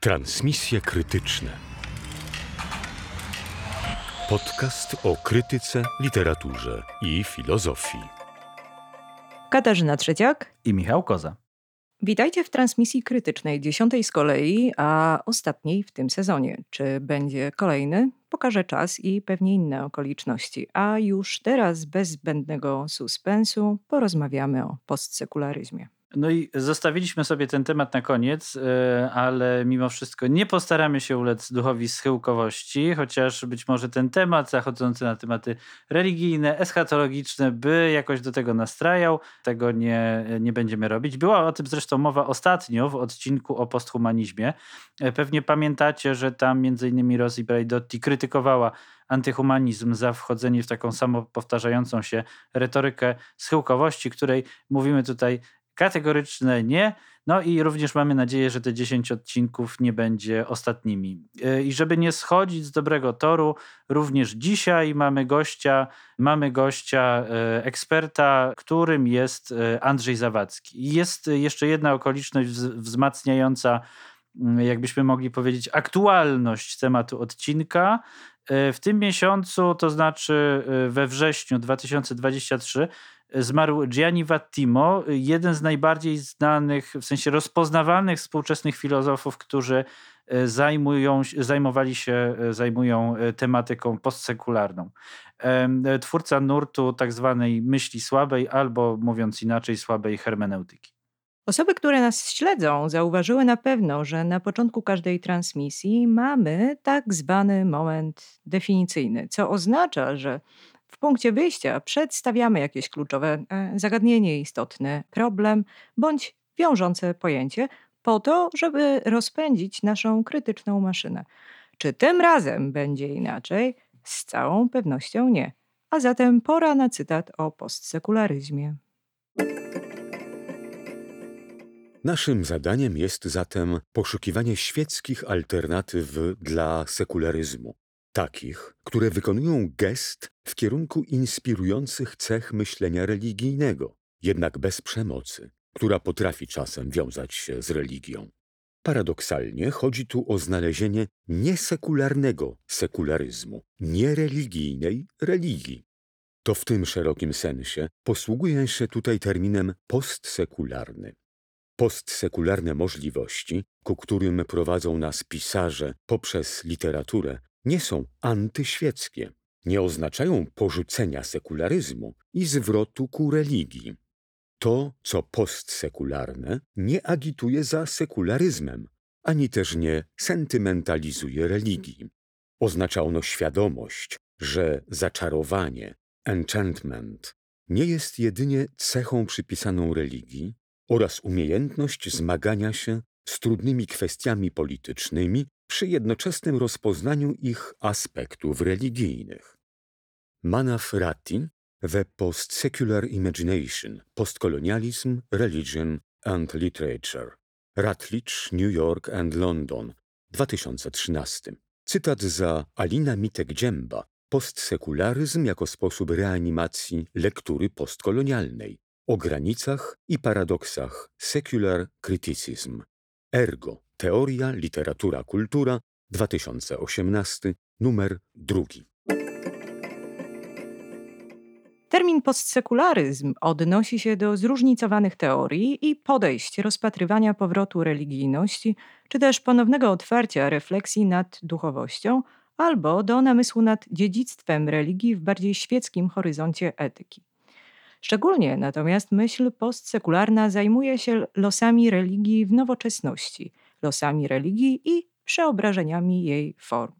Transmisje krytyczne. Podcast o krytyce, literaturze i filozofii. Katarzyna Trzeciak i Michał Koza. Witajcie w transmisji krytycznej, dziesiątej z kolei, a ostatniej w tym sezonie. Czy będzie kolejny? Pokaże czas i pewnie inne okoliczności. A już teraz, bez zbędnego suspensu, porozmawiamy o postsekularyzmie. No i zostawiliśmy sobie ten temat na koniec, e, ale mimo wszystko nie postaramy się ulec duchowi schyłkowości, chociaż być może ten temat zachodzący na tematy religijne, eschatologiczne by jakoś do tego nastrajał. Tego nie, nie będziemy robić. Była o tym zresztą mowa ostatnio w odcinku o posthumanizmie. E, pewnie pamiętacie, że tam innymi Rosji Braidotti krytykowała antyhumanizm za wchodzenie w taką samopowtarzającą się retorykę schyłkowości, której mówimy tutaj Kategoryczne nie. No i również mamy nadzieję, że te 10 odcinków nie będzie ostatnimi. E, I żeby nie schodzić z dobrego toru, również dzisiaj mamy gościa, mamy gościa, e, eksperta, którym jest e, Andrzej Zawadzki. Jest jeszcze jedna okoliczność wzmacniająca, mm, jakbyśmy mogli powiedzieć, aktualność tematu odcinka. W tym miesiącu, to znaczy we wrześniu 2023, zmarł Gianni Vattimo, jeden z najbardziej znanych, w sensie rozpoznawalnych współczesnych filozofów, którzy e, zajmują, zajmowali się, e, zajmują e, tematyką postsekularną. Twórca nurtu tak zwanej myśli słabej, albo mówiąc inaczej, słabej hermeneutyki. Osoby, które nas śledzą, zauważyły na pewno, że na początku każdej transmisji mamy tak zwany moment definicyjny, co oznacza, że w punkcie wyjścia przedstawiamy jakieś kluczowe e, zagadnienie, istotny problem bądź wiążące pojęcie, po to, żeby rozpędzić naszą krytyczną maszynę. Czy tym razem będzie inaczej? Z całą pewnością nie. A zatem pora na cytat o postsekularyzmie. Naszym zadaniem jest zatem poszukiwanie świeckich alternatyw dla sekularyzmu takich, które wykonują gest w kierunku inspirujących cech myślenia religijnego, jednak bez przemocy, która potrafi czasem wiązać się z religią. Paradoksalnie chodzi tu o znalezienie niesekularnego sekularyzmu, niereligijnej religii. To w tym szerokim sensie posługuje się tutaj terminem postsekularny. Postsekularne możliwości, ku którym prowadzą nas pisarze poprzez literaturę, nie są antyświeckie, nie oznaczają porzucenia sekularyzmu i zwrotu ku religii. To, co postsekularne, nie agituje za sekularyzmem, ani też nie sentymentalizuje religii. Oznacza ono świadomość, że zaczarowanie, enchantment, nie jest jedynie cechą przypisaną religii oraz umiejętność zmagania się z trudnymi kwestiami politycznymi przy jednoczesnym rozpoznaniu ich aspektów religijnych. Manaf Ratti The Post-Secular Imagination Postcolonialism, Religion and Literature Rutledge, New York and London 2013. Cytat za Alina Mitek-Dzięba Postsekularyzm jako sposób reanimacji lektury postkolonialnej o granicach i paradoksach Secular Criticism Ergo Teoria, literatura, kultura 2018, numer drugi. Termin postsekularyzm odnosi się do zróżnicowanych teorii i podejść rozpatrywania powrotu religijności, czy też ponownego otwarcia refleksji nad duchowością, albo do namysłu nad dziedzictwem religii w bardziej świeckim horyzoncie etyki. Szczególnie natomiast myśl postsekularna zajmuje się losami religii w nowoczesności, losami religii i przeobrażeniami jej form.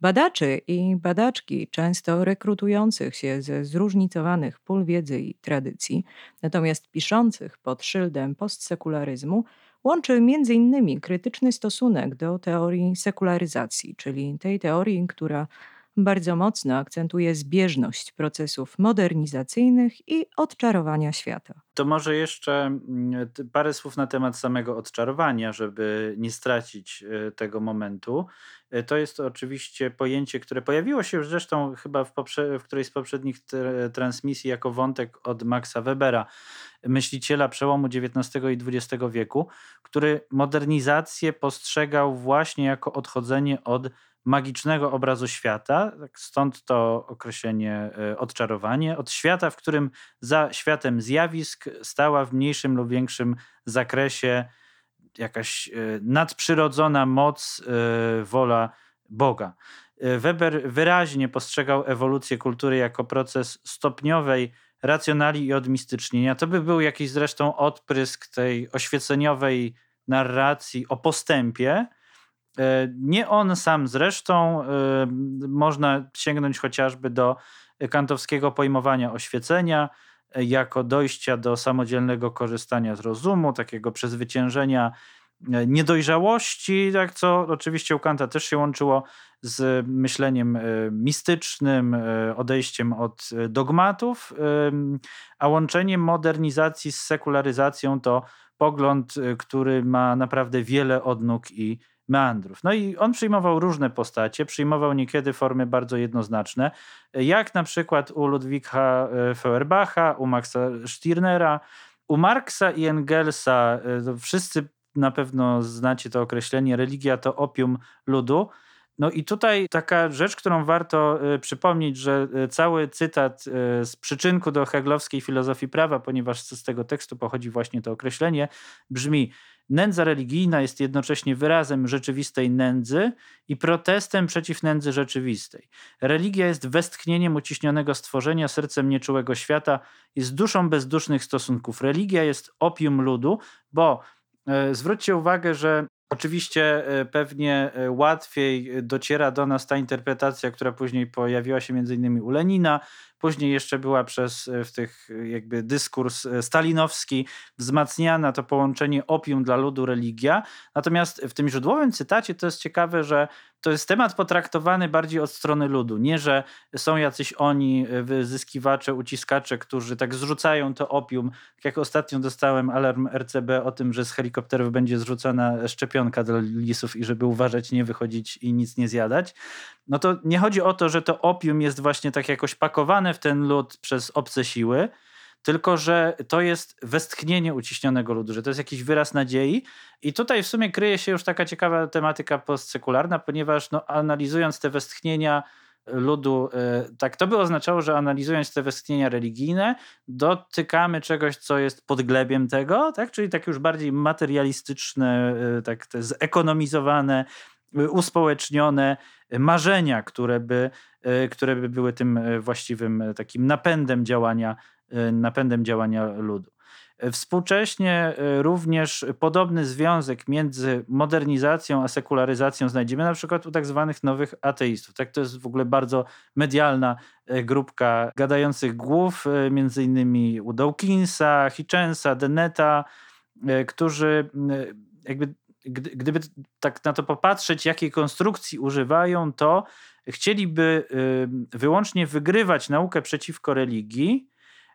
Badaczy i badaczki, często rekrutujących się ze zróżnicowanych pól wiedzy i tradycji, natomiast piszących pod szyldem postsekularyzmu, łączy m.in. krytyczny stosunek do teorii sekularyzacji, czyli tej teorii, która bardzo mocno akcentuje zbieżność procesów modernizacyjnych i odczarowania świata. To może jeszcze mm, parę słów na temat samego odczarowania, żeby nie stracić e, tego momentu. E, to jest oczywiście pojęcie, które pojawiło się już zresztą chyba w, w którejś z poprzednich transmisji jako wątek od Maxa Webera, myśliciela przełomu XIX i XX wieku, który modernizację postrzegał właśnie jako odchodzenie od magicznego obrazu świata, tak stąd to określenie e, odczarowanie, od świata, w którym za światem zjawisk stała w mniejszym lub większym zakresie jakaś e, nadprzyrodzona moc, e, wola Boga. Weber wyraźnie postrzegał ewolucję kultury jako proces stopniowej racjonali i odmistycznienia. To by był jakiś zresztą odprysk tej oświeceniowej narracji o postępie, nie on sam zresztą, e, można sięgnąć chociażby do kantowskiego pojmowania oświecenia e, jako dojścia do samodzielnego korzystania z rozumu, takiego przezwyciężenia niedojrzałości, tak, co oczywiście u Kanta też się łączyło z myśleniem mistycznym, odejściem od dogmatów, a łączeniem modernizacji z sekularyzacją to pogląd, który ma naprawdę wiele odnóg i meandrów. No i on przyjmował różne postacie, przyjmował niekiedy formy bardzo jednoznaczne, jak na przykład u Ludwika e, Feuerbacha, u Maxa Stirnera, u Marksa i Engelsa. E, wszyscy na pewno znacie to określenie, religia to opium ludu. No i tutaj taka rzecz, którą warto y, przypomnieć, że cały cytat z przyczynku do heglowskiej filozofii prawa, ponieważ z tego tekstu pochodzi właśnie to określenie, brzmi Nędza religijna jest jednocześnie wyrazem rzeczywistej nędzy i protestem przeciw nędzy rzeczywistej. Religia jest westchnieniem uciśnionego stworzenia, sercem nieczułego świata, jest duszą bezdusznych stosunków. Religia jest opium ludu, bo e, zwróćcie uwagę, że Oczywiście e, pewnie e, łatwiej dociera do nas ta interpretacja, która później pojawiła się między innymi u Lenina, Później jeszcze była przez e, w tych e, jakby dyskurs e, stalinowski wzmacniana to połączenie opium dla ludu religia. Natomiast w tym źródłowym cytacie to jest ciekawe, że to jest temat potraktowany bardziej od strony ludu. Nie, że są jacyś oni wyzyskiwacze, uciskacze, którzy tak zrzucają to opium. Tak jak ostatnio dostałem alarm RCB o tym, że z helikopterów będzie zrzucana szczepionka dla lisów i żeby uważać, nie wychodzić i nic nie zjadać. No to nie chodzi o to, że to opium jest właśnie tak jakoś pakowane w ten lud przez obce siły, tylko że to jest westchnienie uciśnionego ludu, że to jest jakiś wyraz nadziei. I tutaj w sumie kryje się już taka ciekawa tematyka postsekularna, ponieważ no, analizując te westchnienia ludu, e, tak to by oznaczało, że analizując te westchnienia religijne, dotykamy czegoś, co jest podglebiem tego, tak? czyli tak już bardziej materialistyczne, e, tak zekonomizowane, uspołecznione marzenia, które by, e, które by były tym e, właściwym e, takim napędem działania, napędem działania ludu. Współcześnie również podobny związek między modernizacją a sekularyzacją znajdziemy na przykład u tak zwanych nowych ateistów. Tak, to jest w ogóle bardzo medialna grupka gadających głów, między innymi u Dawkinsa, Hitchensa, Deneta, którzy jakby gdyby tak na to popatrzeć, jakiej konstrukcji używają, to chcieliby wyłącznie wygrywać naukę przeciwko religii.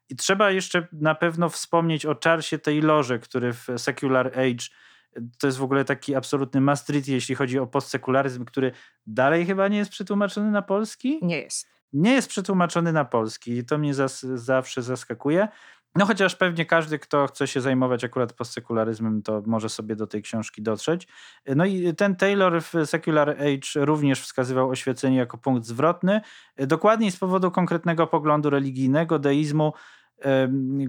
I trzeba jeszcze na pewno wspomnieć o Charlesie Taylorze, który w Secular Age to jest w ogóle taki absolutny must jeśli chodzi o postsekularyzm, który dalej chyba nie jest przetłumaczony na polski? Nie jest. Nie jest przetłumaczony na polski i to mnie zas zawsze zaskakuje. No chociaż pewnie każdy, kto chce się zajmować akurat postsekularyzmem, to może sobie do tej książki dotrzeć. No i ten Taylor w Secular Age również wskazywał oświecenie jako punkt zwrotny, dokładniej z powodu konkretnego poglądu religijnego, deizmu,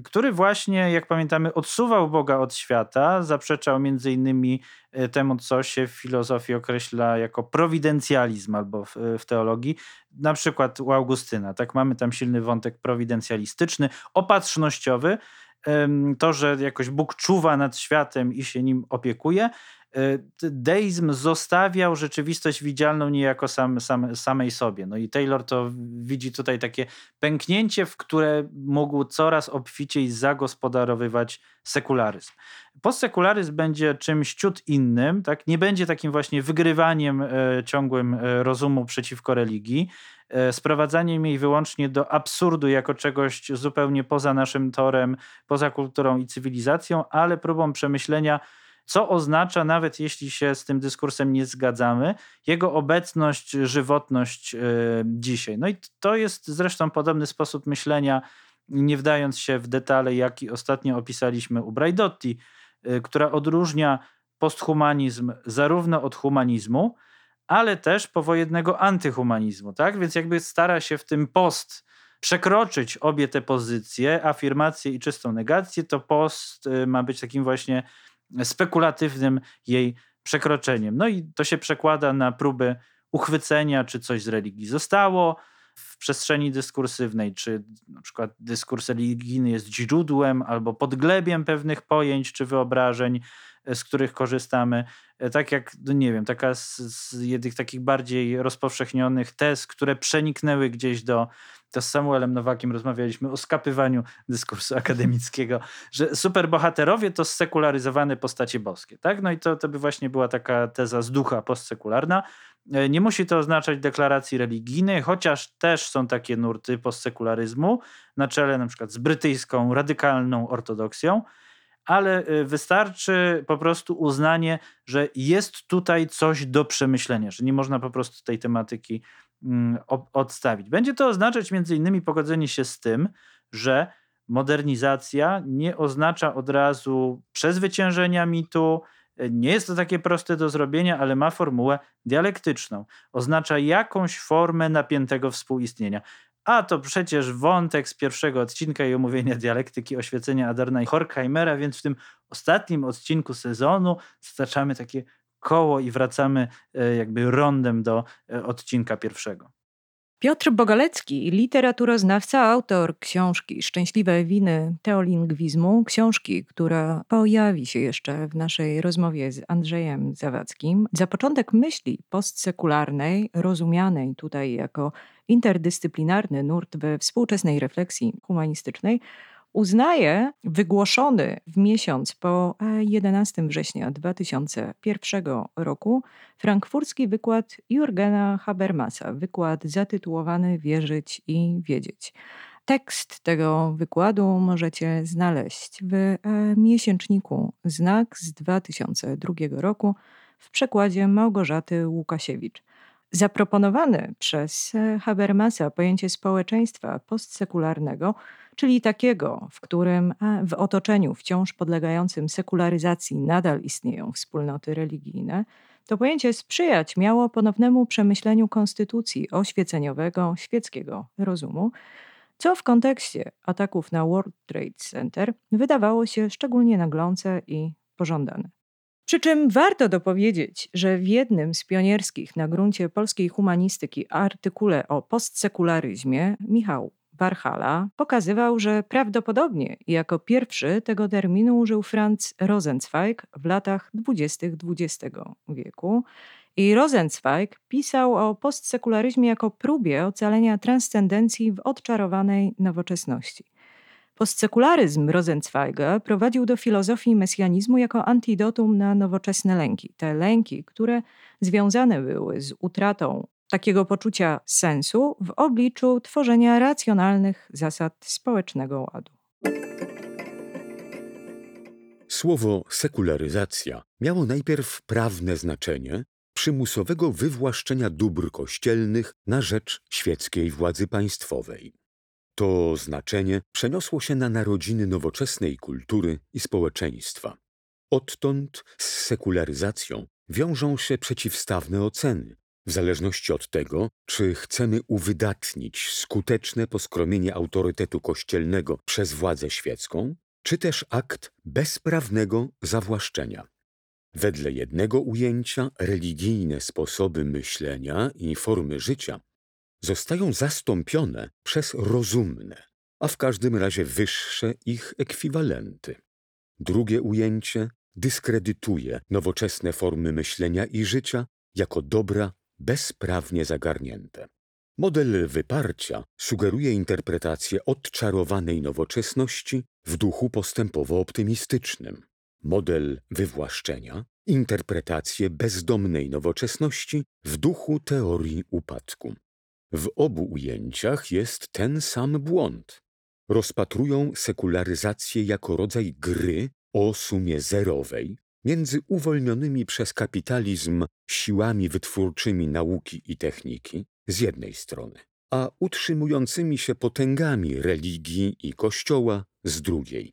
który właśnie, jak pamiętamy, odsuwał Boga od świata, zaprzeczał między innymi e, temu, co się w filozofii określa jako prowidencjalizm albo w, w teologii, na przykład u Augustyna. Tak mamy tam silny wątek prowidencjalistyczny, opatrznościowy, to, że jakoś Bóg czuwa nad światem i się nim opiekuje. Deizm zostawiał rzeczywistość widzialną niejako sam, sam, samej sobie. No i Taylor to widzi tutaj takie pęknięcie, w które mógł coraz obficiej zagospodarowywać sekularyzm. Postsekularyzm będzie czymś ciut innym, tak? nie będzie takim właśnie wygrywaniem e, ciągłym e, rozumu przeciwko religii, e, sprowadzaniem jej wyłącznie do absurdu jako czegoś zupełnie poza naszym torem, poza kulturą i cywilizacją, ale próbą przemyślenia co oznacza, nawet jeśli się z tym dyskursem nie zgadzamy, jego obecność, żywotność dzisiaj. No i to jest zresztą podobny sposób myślenia, nie wdając się w detale, jaki ostatnio opisaliśmy u Braidotti, Y, która odróżnia posthumanizm zarówno od humanizmu, ale też powojennego antyhumanizmu. Tak? Więc jakby stara się w tym post przekroczyć obie te pozycje, afirmację i czystą negację, to post y, ma być takim właśnie spekulatywnym jej przekroczeniem. No i to się przekłada na próby uchwycenia, czy coś z religii zostało, w przestrzeni dyskursywnej, czy na przykład dyskurs religijny jest źródłem albo podglebiem pewnych pojęć czy wyobrażeń, e, z których korzystamy. E, tak jak, no nie wiem, taka z, z jednych takich bardziej rozpowszechnionych tez, które przeniknęły gdzieś do, to z Samuelem Nowakiem rozmawialiśmy o skapywaniu dyskursu akademickiego, że superbohaterowie to sekularyzowane postacie boskie. Tak? No i to, to by właśnie była taka teza z ducha postsekularna. E, nie musi to oznaczać deklaracji religijnej, chociaż też są takie nurty postsekularyzmu, na czele na przykład z brytyjską radykalną ortodoksją, ale e, wystarczy po prostu uznanie, że jest tutaj coś do przemyślenia, że nie można po prostu tej tematyki mm, odstawić. Będzie to oznaczać między innymi pogodzenie się z tym, że modernizacja nie oznacza od razu przezwyciężenia mitu, nie jest to takie proste do zrobienia, ale ma formułę dialektyczną. Oznacza jakąś formę napiętego współistnienia. A to przecież wątek z pierwszego odcinka i omówienia dialektyki oświecenia Adarna i Horkheimera, więc w tym ostatnim odcinku sezonu zaczamy takie koło i wracamy e, jakby rondem do e, odcinka pierwszego. Piotr Bogalecki, literaturoznawca, autor książki Szczęśliwe winy teolingwizmu, książki, która pojawi się jeszcze w naszej rozmowie z Andrzejem Zawadzkim. Za początek myśli postsekularnej, rozumianej tutaj jako interdyscyplinarny nurt we współczesnej refleksji humanistycznej, uznaje wygłoszony w miesiąc po 11 września 2001 roku frankfurski wykład Jurgena Habermasa, wykład zatytułowany Wierzyć i wiedzieć. Tekst tego wykładu możecie znaleźć w e, miesięczniku Znak z 2002 roku w przekładzie Małgorzaty Łukasiewicz. Zaproponowane przez e, Habermasa pojęcie społeczeństwa postsekularnego czyli takiego, w którym w otoczeniu wciąż podlegającym sekularyzacji nadal istnieją wspólnoty religijne, to pojęcie sprzyjać miało ponownemu przemyśleniu konstytucji oświeceniowego, świeckiego rozumu, co w kontekście ataków na World Trade Center wydawało się szczególnie naglące i pożądane. Przy czym warto dopowiedzieć, że w jednym z pionierskich na gruncie polskiej humanistyki artykule o postsekularyzmie Michał Warhala pokazywał, że prawdopodobnie jako pierwszy tego terminu użył Franz Rosenzweig w latach dwudziestych XX wieku. I Rosenzweig pisał o postsekularyzmie jako próbie ocalenia transcendencji w odczarowanej nowoczesności. Postsekularyzm Rosenzweiga prowadził do filozofii mesjanizmu jako antidotum na nowoczesne lęki. Te lęki, które związane były z utratą takiego poczucia sensu w obliczu tworzenia racjonalnych zasad społecznego ładu. Słowo sekularyzacja miało najpierw prawne znaczenie przymusowego wywłaszczenia dóbr kościelnych na rzecz świeckiej władzy państwowej. To znaczenie przeniosło się na narodziny nowoczesnej kultury i społeczeństwa. Odtąd z sekularyzacją wiążą się przeciwstawne oceny, w zależności od tego, czy chcemy uwydatnić skuteczne poskromienie autorytetu kościelnego przez władzę świecką, czy też akt bezprawnego zawłaszczenia. Wedle jednego ujęcia religijne sposoby myślenia i formy życia zostają zastąpione przez rozumne, a w każdym razie wyższe ich ekwiwalenty. Drugie ujęcie dyskredytuje nowoczesne formy myślenia i życia jako dobra bezprawnie zagarnięte. Model wyparcia sugeruje interpretację odczarowanej nowoczesności w duchu postępowo-optymistycznym. Model wywłaszczenia interpretację bezdomnej nowoczesności w duchu teorii upadku. W obu ujęciach jest ten sam błąd. Rozpatrują sekularyzację jako rodzaj gry o sumie zerowej między uwolnionymi przez kapitalizm siłami wytwórczymi nauki i techniki z jednej strony, a utrzymującymi się potęgami religii i kościoła z drugiej.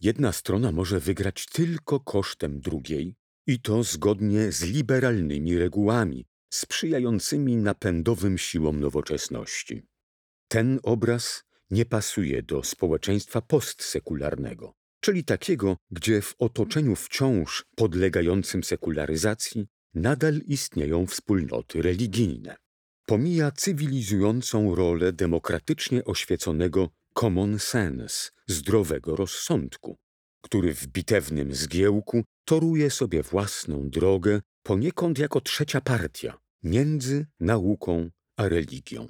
Jedna strona może wygrać tylko kosztem drugiej, i to zgodnie z liberalnymi regułami, sprzyjającymi napędowym siłom nowoczesności. Ten obraz nie pasuje do społeczeństwa postsekularnego, czyli takiego, gdzie w otoczeniu wciąż podlegającym sekularyzacji nadal istnieją wspólnoty religijne. Pomija cywilizującą rolę demokratycznie oświeconego common sense, zdrowego rozsądku, który w bitewnym zgiełku toruje sobie własną drogę poniekąd jako trzecia partia między nauką a religią.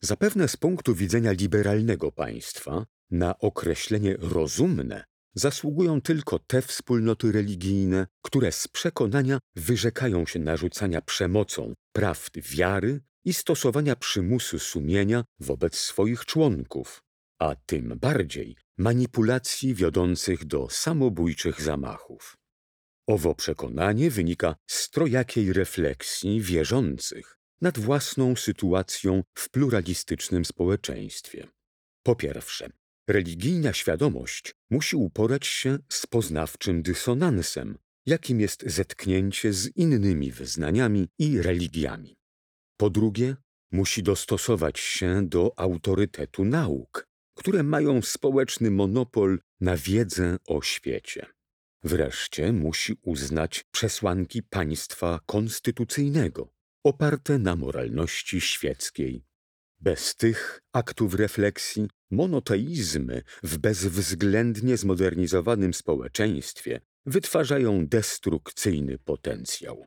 Zapewne z punktu widzenia liberalnego państwa na określenie rozumne zasługują tylko te wspólnoty religijne, które z przekonania wyrzekają się narzucania przemocą prawd wiary i stosowania przymusu sumienia wobec swoich członków, a tym bardziej manipulacji wiodących do samobójczych zamachów. Owo przekonanie wynika z trojakiej refleksji wierzących nad własną sytuacją w pluralistycznym społeczeństwie. Po pierwsze, religijna świadomość musi uporać się z poznawczym dysonansem, jakim jest zetknięcie z innymi wyznaniami i religiami. Po drugie, musi dostosować się do autorytetu nauk, które mają społeczny monopol na wiedzę o świecie. Wreszcie musi uznać przesłanki państwa konstytucyjnego, oparte na moralności świeckiej. Bez tych aktów refleksji monoteizmy w bezwzględnie zmodernizowanym społeczeństwie wytwarzają destrukcyjny potencjał.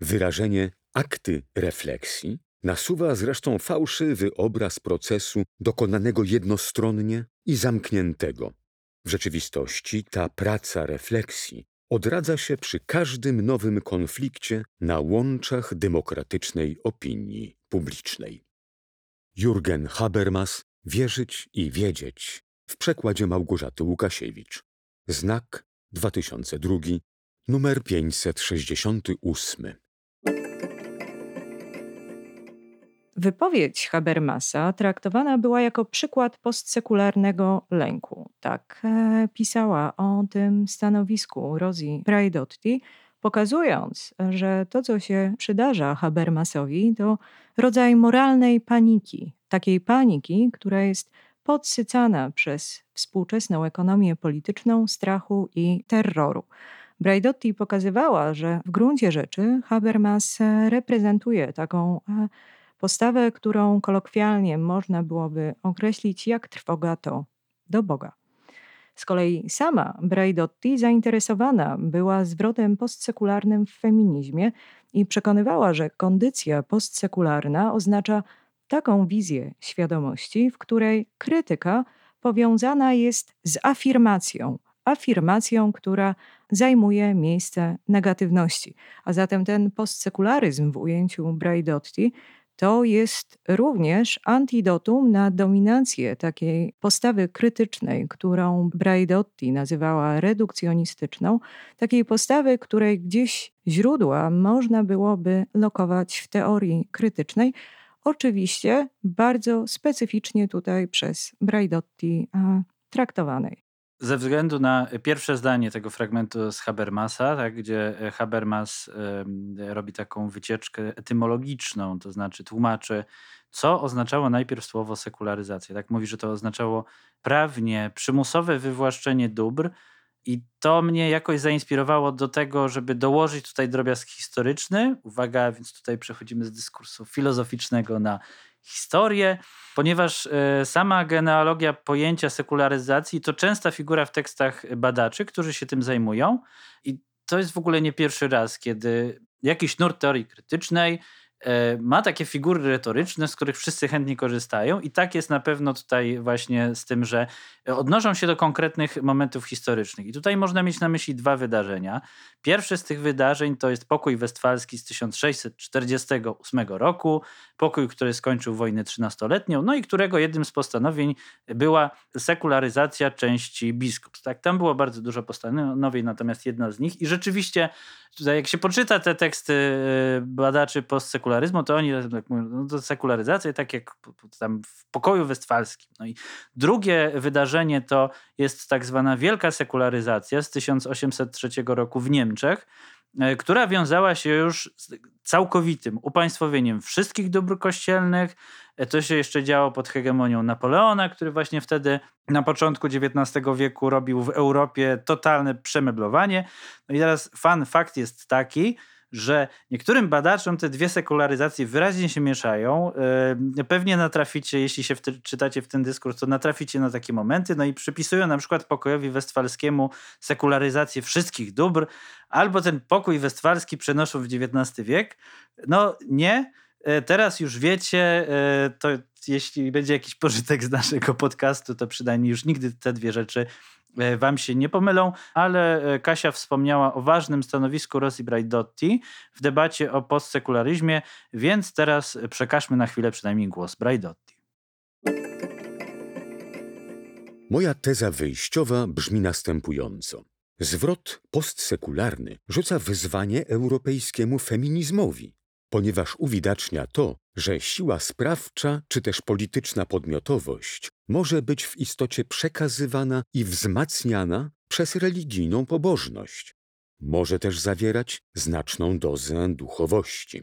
Wyrażenie akty refleksji nasuwa zresztą fałszywy obraz procesu dokonanego jednostronnie i zamkniętego. W rzeczywistości ta praca refleksji odradza się przy każdym nowym konflikcie na łączach demokratycznej opinii publicznej. Jurgen Habermas Wierzyć i wiedzieć w przekładzie Małgorzaty Łukasiewicz. Znak 2002, numer 568. Wypowiedź Habermasa traktowana była jako przykład postsekularnego lęku. Tak e, pisała o tym stanowisku Rosie Braidotti, pokazując, że to, co się przydarza Habermasowi, to rodzaj moralnej paniki. Takiej paniki, która jest podsycana przez współczesną ekonomię polityczną, strachu i terroru. Braidotti pokazywała, że w gruncie rzeczy Habermas reprezentuje taką e, postawę, którą kolokwialnie można byłoby określić jak trwoga to do Boga. Z kolei sama Braidotti zainteresowana była zwrotem postsekularnym w feminizmie i przekonywała, że kondycja postsekularna oznacza taką wizję świadomości, w której krytyka powiązana jest z afirmacją, afirmacją, która zajmuje miejsce negatywności. A zatem ten postsekularyzm w ujęciu Braidotti to jest również antidotum na dominancję takiej postawy krytycznej, którą Braidotti nazywała redukcjonistyczną, takiej postawy, której gdzieś źródła można byłoby lokować w teorii krytycznej, oczywiście bardzo specyficznie tutaj przez Braidotti traktowanej. Ze względu na pierwsze zdanie tego fragmentu z Habermasa, tak, gdzie e, Habermas robi taką wycieczkę etymologiczną, to znaczy tłumaczy, co oznaczało najpierw słowo sekularyzacja. Tak mówi, że to oznaczało prawnie przymusowe wywłaszczenie dóbr I to mnie jakoś zainspirowało do tego, żeby dołożyć tutaj drobiazg historyczny. Uwaga, więc tutaj przechodzimy z dyskursu filozoficznego na historię, ponieważ e, sama genealogia pojęcia sekularyzacji to częsta figura w tekstach badaczy, którzy się tym zajmują. I to jest w ogóle nie pierwszy raz, kiedy jakiś nurt teorii krytycznej ma takie figury retoryczne, z których wszyscy chętnie korzystają i tak jest na pewno tutaj właśnie z tym, że odnoszą się do konkretnych momentów historycznych. I tutaj można mieć na myśli dwa wydarzenia. Pierwsze z tych wydarzeń to jest pokój westfalski z 1648 roku, pokój, który skończył wojnę trzynastoletnią, no i którego jednym z postanowień była sekularyzacja części biskupstw. Tak, tam było bardzo dużo postanowień, natomiast jedna z nich i rzeczywiście tutaj jak się poczyta te teksty e, badaczy postsekularyzmu, to oni tak mówią, no to sekularyzacja tak jak tam w pokoju westfalskim. No i drugie wydarzenie to jest tak zwana wielka sekularyzacja z 1803 roku w Niemczech, e, która wiązała się już z całkowitym upaństwowieniem wszystkich dóbr kościelnych. E, to się jeszcze działo pod hegemonią Napoleona, który właśnie wtedy na początku XIX wieku robił w Europie totalne przemeblowanie. No i teraz fan fakt jest taki, że niektórym badaczom te dwie sekularyzacje wyraźnie się mieszają. Pewnie natraficie, jeśli się czytacie w ten dyskurs, to natraficie na takie momenty. No i przypisują na przykład pokojowi westfalskiemu sekularyzację wszystkich dóbr, albo ten pokój westfalski przenoszą w XIX wiek. No nie. E, teraz już wiecie, e, to jeśli będzie jakiś pożytek z naszego podcastu, to przynajmniej już nigdy te dwie rzeczy wam się nie pomylą, ale e, Kasia wspomniała o ważnym stanowisku Rosji Braidotti w debacie o postsekularyzmie, więc teraz przekażmy na chwilę przynajmniej głos Braidotti. Moja teza wyjściowa brzmi następująco. Zwrot postsekularny rzuca wyzwanie europejskiemu feminizmowi, ponieważ uwidacznia to, że siła sprawcza czy też polityczna podmiotowość może być w istocie przekazywana i wzmacniana przez religijną pobożność. Może też zawierać znaczną dozę duchowości.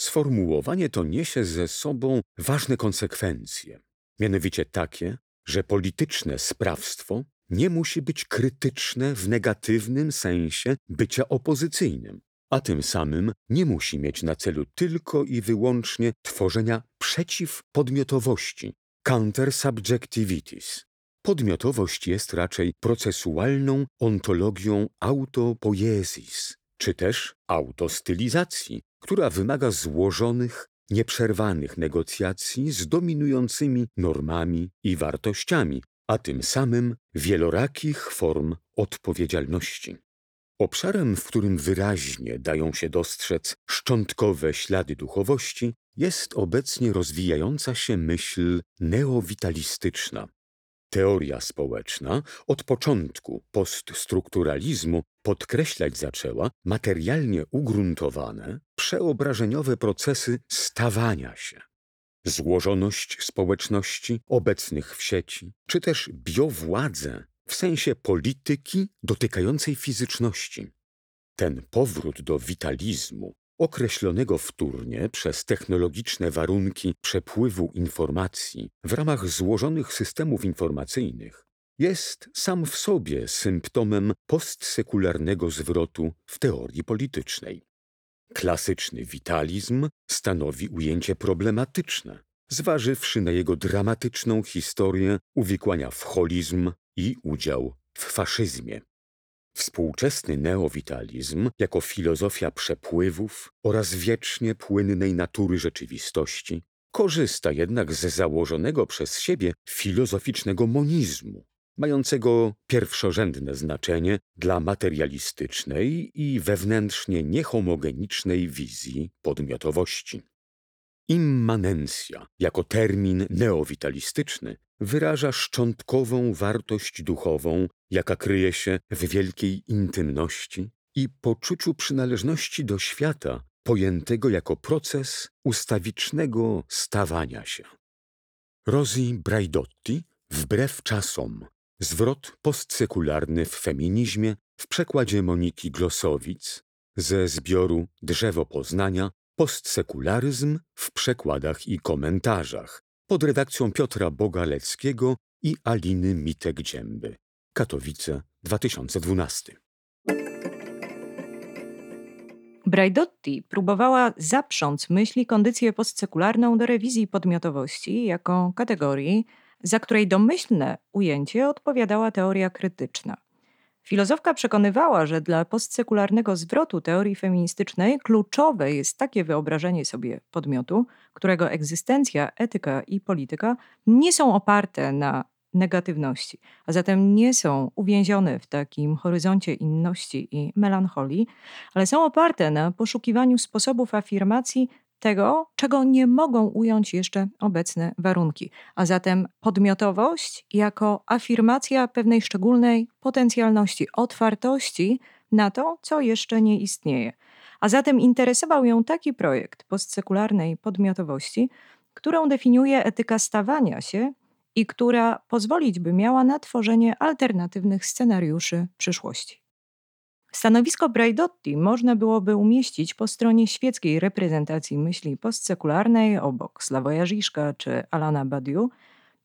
Sformułowanie to niesie ze sobą ważne konsekwencje, mianowicie takie, że polityczne sprawstwo nie musi być krytyczne w negatywnym sensie bycia opozycyjnym, a tym samym nie musi mieć na celu tylko i wyłącznie tworzenia przeciwpodmiotowości, counter-subjectivities. Podmiotowość jest raczej procesualną ontologią autopoiesis, czy też autostylizacji, która wymaga złożonych, nieprzerwanych negocjacji z dominującymi normami i wartościami, a tym samym wielorakich form odpowiedzialności. Obszarem, w którym wyraźnie dają się dostrzec szczątkowe ślady duchowości, jest obecnie rozwijająca się myśl neowitalistyczna. Teoria społeczna od początku poststrukturalizmu podkreślać zaczęła materialnie ugruntowane, przeobrażeniowe procesy stawania się. Złożoność społeczności obecnych w sieci, czy też biowładzę w sensie polityki dotykającej fizyczności. Ten powrót do witalizmu, określonego wtórnie przez technologiczne warunki przepływu informacji w ramach złożonych systemów informacyjnych, jest sam w sobie symptomem postsekularnego zwrotu w teorii politycznej. Klasyczny witalizm stanowi ujęcie problematyczne, zważywszy na jego dramatyczną historię uwikłania w holizm i udział w faszyzmie. Współczesny neowitalizm, jako filozofia przepływów oraz wiecznie płynnej natury rzeczywistości, korzysta jednak z założonego przez siebie filozoficznego monizmu, mającego pierwszorzędne znaczenie dla materialistycznej i wewnętrznie niehomogenicznej wizji podmiotowości. Immanencja jako termin neowitalistyczny wyraża szczątkową wartość duchową, jaka kryje się w wielkiej intymności i poczuciu przynależności do świata, pojętego jako proces ustawicznego stawania się. Rosie Braidotti, wbrew czasom, zwrot postsekularny w feminizmie w przekładzie Moniki Glosowic ze zbioru Drzewo Poznania Postsekularyzm w przekładach i komentarzach pod redakcją Piotra Bogaleckiego i Aliny Mitek-Dzięby. Katowice 2012. Braidotti próbowała zaprząc myśli kondycję postsekularną do rewizji podmiotowości jako kategorii, za której domyślne ujęcie odpowiadała teoria krytyczna. Filozofka przekonywała, że dla postsekularnego zwrotu teorii feministycznej kluczowe jest takie wyobrażenie sobie podmiotu, którego egzystencja, etyka i polityka nie są oparte na negatywności, a zatem nie są uwięzione w takim horyzoncie inności i melancholii, ale są oparte na poszukiwaniu sposobów afirmacji tego, czego nie mogą ująć jeszcze obecne warunki. A zatem podmiotowość jako afirmacja pewnej szczególnej potencjalności, otwartości na to, co jeszcze nie istnieje. A zatem interesował ją taki projekt postsekularnej podmiotowości, którą definiuje etyka stawania się i która pozwolić by miała na tworzenie alternatywnych scenariuszy przyszłości. Stanowisko Braidotti można byłoby umieścić po stronie świeckiej reprezentacji myśli postsekularnej obok Sławoja Żiżka czy Alana Badiou,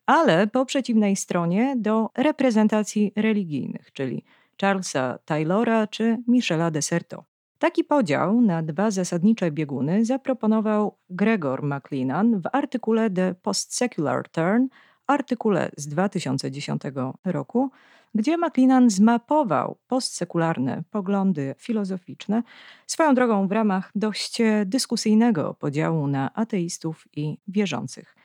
ale po przeciwnej stronie do reprezentacji religijnych, czyli Charlesa Taylora czy Michela Deserto. Taki podział na dwa zasadnicze bieguny zaproponował Gregor McLennan w artykule The Postsecular Turn – artykule z 2010 roku, gdzie McLennan zmapował postsekularne poglądy filozoficzne, swoją drogą w ramach dość dyskusyjnego podziału na ateistów i wierzących.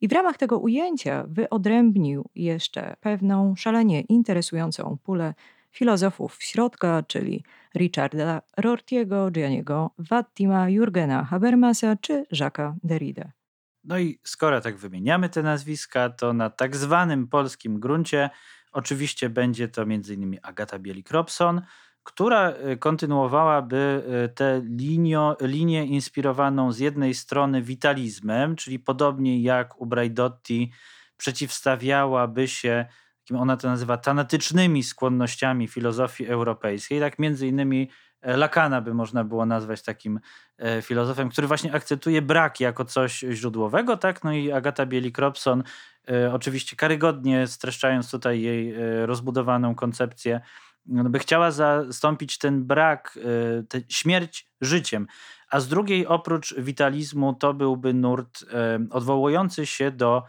I w ramach tego ujęcia wyodrębnił jeszcze pewną szalenie interesującą pulę filozofów środka, czyli Richarda Rortiego, Gianniego Wattima, Jurgena Habermasa czy Jacques'a Derrida. No i skoro tak wymieniamy te nazwiska, to na tak zwanym polskim gruncie oczywiście będzie to m.in. Agata Bielik-Robson, która y, kontynuowałaby y, tę linię inspirowaną z jednej strony witalizmem, czyli podobnie jak u Braidotti przeciwstawiałaby się, ona to nazywa, tanatycznymi skłonnościami filozofii europejskiej, tak między innymi Lakana by można było nazwać takim e, filozofem, który właśnie akceptuje brak jako coś źródłowego, tak? No i Agata Bielik-Robson, e, oczywiście karygodnie streszczając tutaj jej rozbudowaną koncepcję, no, by chciała zastąpić ten brak, tę śmierć życiem. A z drugiej, oprócz witalizmu, to byłby nurt odwołujący się do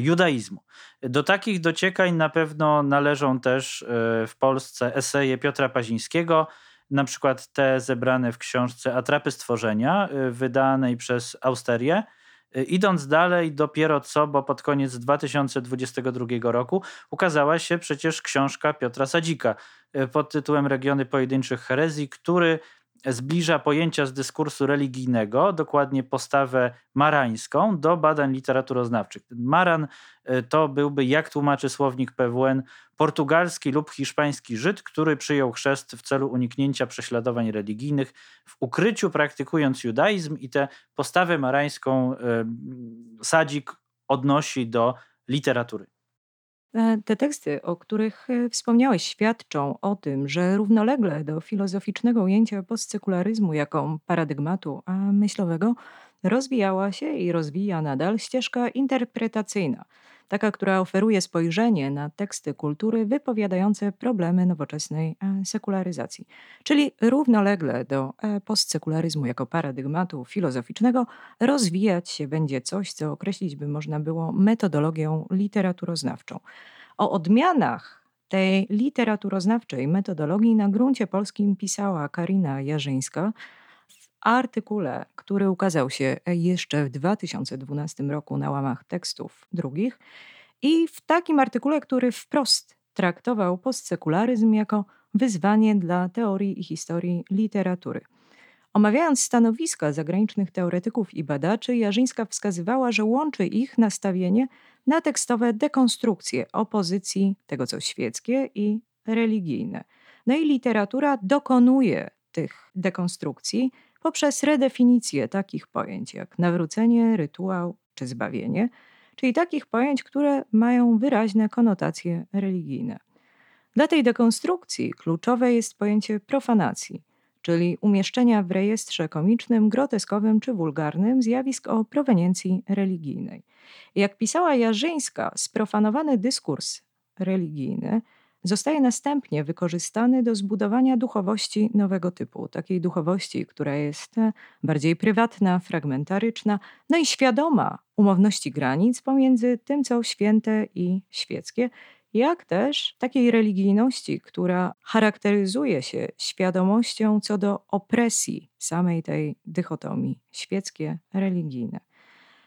judaizmu. Do takich dociekań na pewno należą też w Polsce eseje Piotra Pazińskiego, na przykład te zebrane w książce Atrapy Stworzenia, y, wydanej przez Austerię. Y, idąc dalej, dopiero co, bo pod koniec 2022 roku ukazała się przecież książka Piotra Sadzika y, pod tytułem Regiony Pojedynczych Herezji, który zbliża pojęcia z dyskursu religijnego, dokładnie postawę marańską, do badań literaturoznawczych. Maran e, to byłby, jak tłumaczy słownik PWN, portugalski lub hiszpański Żyd, który przyjął chrzest w celu uniknięcia prześladowań religijnych, w ukryciu praktykując judaizm i tę postawę marańską e, Sadzik odnosi do literatury. E, te teksty, o których e, wspomniałeś, świadczą o tym, że równolegle do filozoficznego ujęcia postsekularyzmu jako paradygmatu myślowego rozwijała się i rozwija nadal ścieżka interpretacyjna, taka, która oferuje spojrzenie na teksty kultury wypowiadające problemy nowoczesnej e, sekularyzacji. Czyli równolegle do postsekularyzmu jako paradygmatu filozoficznego rozwijać się będzie coś, co określić by można było metodologią literaturoznawczą. O odmianach tej literaturoznawczej metodologii na gruncie polskim pisała Karina Jarzyńska artykule, który ukazał się jeszcze w 2012 roku na łamach tekstów drugich i w takim artykule, który wprost traktował postsekularyzm jako wyzwanie dla teorii i historii literatury. Omawiając stanowiska zagranicznych teoretyków i badaczy, Jarzyńska wskazywała, że łączy ich nastawienie na tekstowe dekonstrukcje opozycji tego, co świeckie i religijne. No i literatura dokonuje tych dekonstrukcji poprzez redefinicję takich pojęć jak nawrócenie, rytuał czy zbawienie, czyli takich pojęć, które mają wyraźne konotacje religijne. Dla tej dekonstrukcji kluczowe jest pojęcie profanacji, czyli umieszczenia w rejestrze komicznym, groteskowym czy wulgarnym zjawisk o proweniencji religijnej. Jak pisała Jarzyńska, sprofanowany dyskurs religijny zostaje następnie wykorzystany do zbudowania duchowości nowego typu, takiej duchowości, która jest e, bardziej prywatna, fragmentaryczna, no i świadoma umowności granic pomiędzy tym, co święte i świeckie, jak też takiej religijności, która charakteryzuje się świadomością co do opresji samej tej dychotomii świeckie, religijne.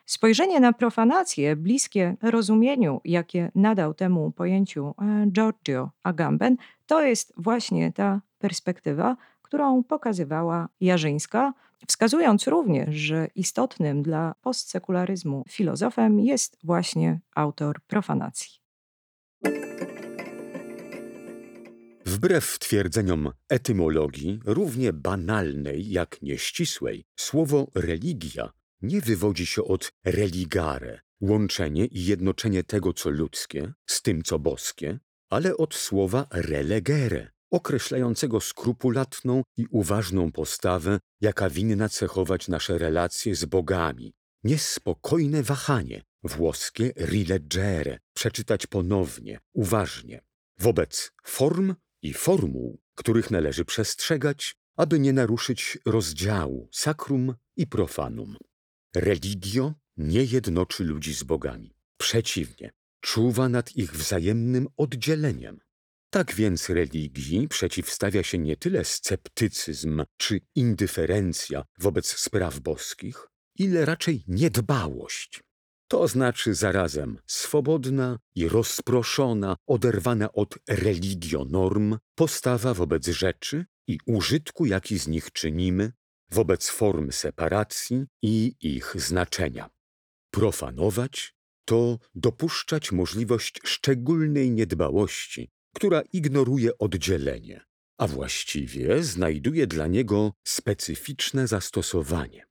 Spojrzenie na profanację, bliskie rozumieniu, jakie nadał temu pojęciu e, Giorgio Agamben, to jest właśnie ta perspektywa, którą pokazywała Jarzyńska, wskazując również, że istotnym dla postsekularyzmu filozofem jest właśnie autor profanacji. Wbrew twierdzeniom etymologii, równie banalnej jak nieścisłej, słowo religia nie wywodzi się od religare, łączenie i jednoczenie tego, co ludzkie, z tym, co boskie, ale od słowa relegere, określającego skrupulatną i uważną postawę, jaka winna cechować nasze relacje z bogami. Niespokojne wahanie, włoskie rileggere, przeczytać ponownie, uważnie, wobec form i formuł, których należy przestrzegać, aby nie naruszyć rozdziału sacrum i profanum. Religio nie jednoczy ludzi z bogami. Przeciwnie, czuwa nad ich wzajemnym oddzieleniem. Tak więc religii przeciwstawia się nie tyle sceptycyzm czy indyferencja wobec spraw boskich, ile raczej niedbałość. To znaczy zarazem swobodna i rozproszona, oderwana od religio norm postawa wobec rzeczy i użytku, jaki z nich czynimy, wobec form separacji i ich znaczenia. Profanować to dopuszczać możliwość szczególnej niedbałości, która ignoruje oddzielenie, a właściwie znajduje dla niego specyficzne zastosowanie.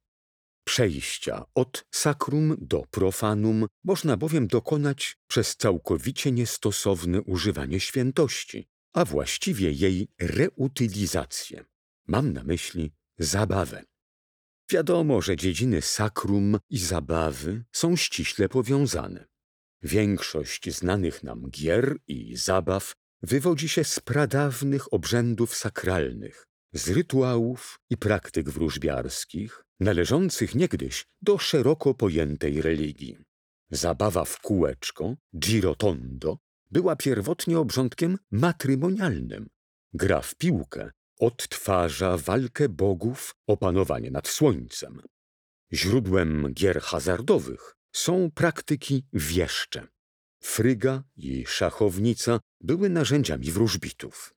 Przejścia od sakrum do profanum można bowiem dokonać przez całkowicie niestosowne używanie świętości, a właściwie jej reutylizację. Mam na myśli zabawę. Wiadomo, że dziedziny sakrum i zabawy są ściśle powiązane. Większość znanych nam gier i zabaw wywodzi się z pradawnych obrzędów sakralnych, z rytuałów i praktyk wróżbiarskich, należących niegdyś do szeroko pojętej religii. Zabawa w kółeczko, girotondo, była pierwotnie obrządkiem matrymonialnym. Gra w piłkę odtwarza walkę bogów o panowanie nad słońcem. Źródłem gier hazardowych są praktyki wieszcze. Fryga i szachownica były narzędziami wróżbitów.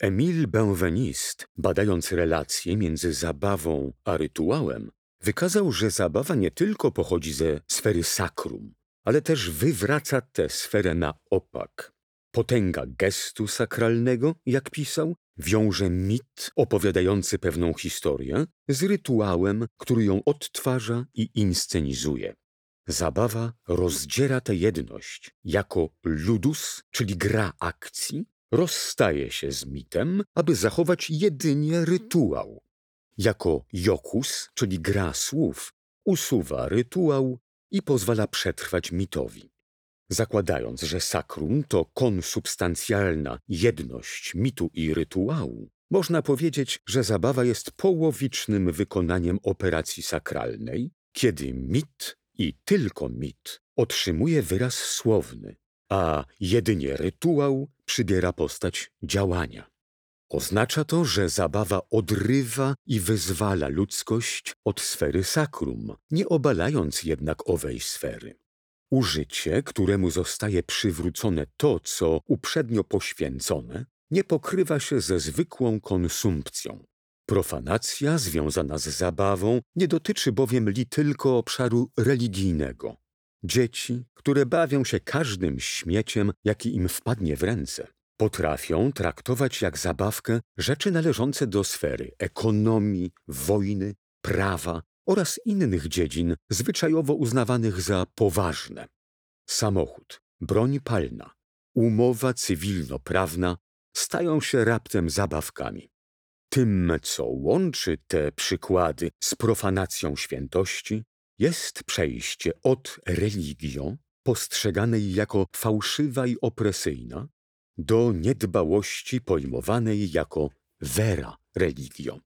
Emile Benveniste, badając relacje między zabawą a rytuałem, wykazał, że zabawa nie tylko pochodzi ze sfery sakrum, ale też wywraca tę sferę na opak. Potęga gestu sakralnego, jak pisał, wiąże mit opowiadający pewną historię z rytuałem, który ją odtwarza i inscenizuje. Zabawa rozdziera tę jedność jako ludus, czyli gra akcji, rozstaje się z mitem, aby zachować jedynie rytuał. Jako jokus, czyli gra słów, usuwa rytuał i pozwala przetrwać mitowi. Zakładając, że sakrum to konsubstancjalna jedność mitu i rytuału, można powiedzieć, że zabawa jest połowicznym wykonaniem operacji sakralnej, kiedy mit i tylko mit otrzymuje wyraz słowny, a jedynie rytuał przybiera postać działania. Oznacza to, że zabawa odrywa i wyzwala ludzkość od sfery sakrum, nie obalając jednak owej sfery. Użycie, któremu zostaje przywrócone to, co uprzednio poświęcone, nie pokrywa się ze zwykłą konsumpcją. Profanacja związana z zabawą nie dotyczy bowiem li tylko obszaru religijnego. Dzieci, które bawią się każdym śmieciem, jaki im wpadnie w ręce, potrafią traktować jak zabawkę rzeczy należące do sfery ekonomii, wojny, prawa oraz innych dziedzin zwyczajowo uznawanych za poważne. Samochód, broń palna, umowa cywilnoprawna stają się raptem zabawkami. Tym, co łączy te przykłady z profanacją świętości, jest przejście od religią, postrzeganej jako fałszywa i opresyjna, do niedbałości pojmowanej jako vera religio.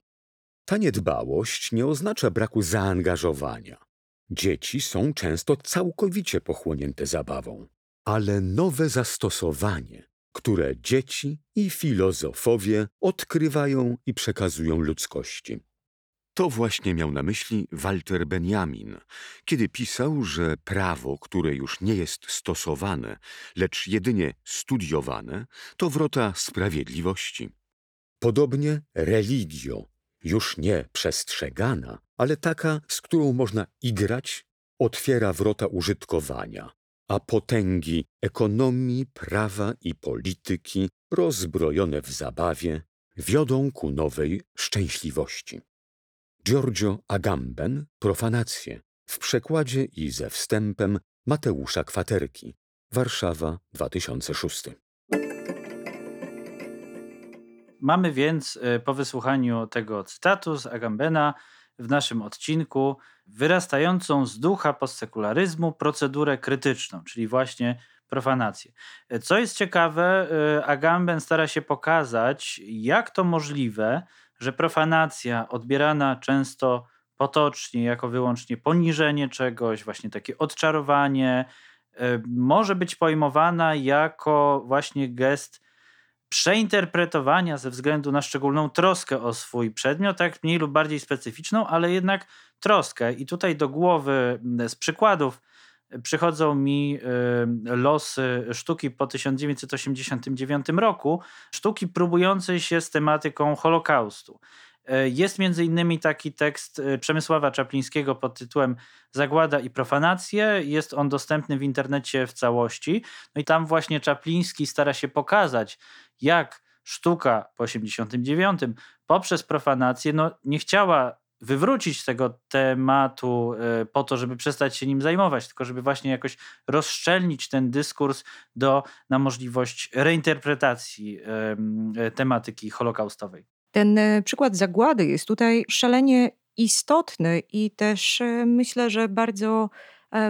Ta niedbałość nie oznacza braku zaangażowania. Dzieci są często całkowicie pochłonięte zabawą, ale nowe zastosowanie, które dzieci i filozofowie odkrywają i przekazują ludzkości. To właśnie miał na myśli Walter Benjamin, kiedy pisał, że prawo, które już nie jest stosowane, lecz jedynie studiowane, to wrota sprawiedliwości. Podobnie religio, już nie przestrzegana, ale taka, z którą można igrać, otwiera wrota użytkowania, a potęgi ekonomii, prawa i polityki, rozbrojone w zabawie, wiodą ku nowej szczęśliwości. Giorgio Agamben Profanacje w przekładzie i ze wstępem Mateusza Kwaterki Warszawa 2006 Mamy więc y, po wysłuchaniu tego cytatu z Agambena w naszym odcinku wyrastającą z ducha postsekularyzmu procedurę krytyczną, czyli właśnie profanację. Co jest ciekawe, y, Agamben stara się pokazać, jak to możliwe, że profanacja odbierana często potocznie jako wyłącznie poniżenie czegoś, właśnie takie odczarowanie, może być pojmowana jako właśnie gest przeinterpretowania ze względu na szczególną troskę o swój przedmiot, tak mniej lub bardziej specyficzną, ale jednak troskę. I tutaj do głowy z przykładów przychodzą mi y, losy sztuki po 1989 roku, sztuki próbującej się z tematyką Holokaustu. Y, jest między innymi taki tekst y, Przemysława Czaplińskiego pod tytułem Zagłada i profanacje. Jest on dostępny w internecie w całości. No i tam właśnie Czapliński stara się pokazać, jak sztuka po 89 poprzez profanację no, nie chciała wywrócić tego tematu e, po to, żeby przestać się nim zajmować, tylko żeby właśnie jakoś rozszczelnić ten dyskurs do, na możliwość reinterpretacji e, tematyki holokaustowej. Ten e, przykład zagłady jest tutaj szalenie istotny i też myślę, że bardzo,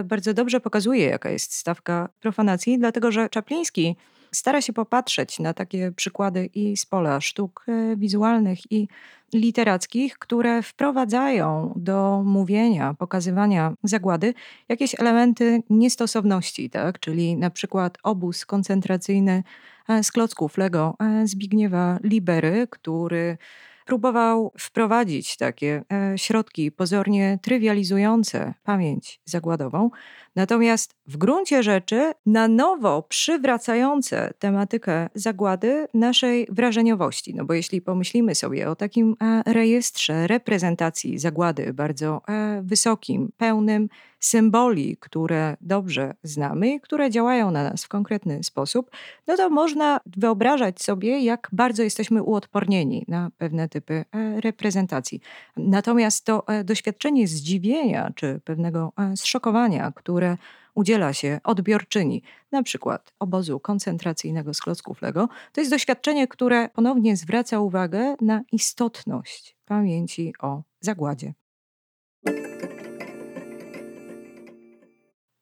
bardzo dobrze pokazuje, jaka jest stawka profanacji, dlatego że Czapliński stara się popatrzeć na takie przykłady i z pola sztuk e, wizualnych i literackich, które wprowadzają do mówienia, pokazywania zagłady jakieś elementy niestosowności, tak? czyli na przykład obóz koncentracyjny e, z klocków Lego e, Zbigniewa Libery, który próbował wprowadzić takie środki pozornie trywializujące pamięć zagładową, Natomiast w gruncie rzeczy na nowo przywracające tematykę zagłady naszej wrażeniowości. No bo jeśli pomyślimy sobie o takim e, rejestrze reprezentacji zagłady, bardzo e, wysokim, pełnym symboli, które dobrze znamy i które działają na nas w konkretny sposób, no to można wyobrażać sobie, jak bardzo jesteśmy uodpornieni na pewne typy e, reprezentacji. Natomiast to doświadczenie zdziwienia czy pewnego zszokowania, które udziela się odbiorczyni, na przykład obozu koncentracyjnego z klocków Lego, to jest doświadczenie, które ponownie zwraca uwagę na istotność pamięci o zagładzie.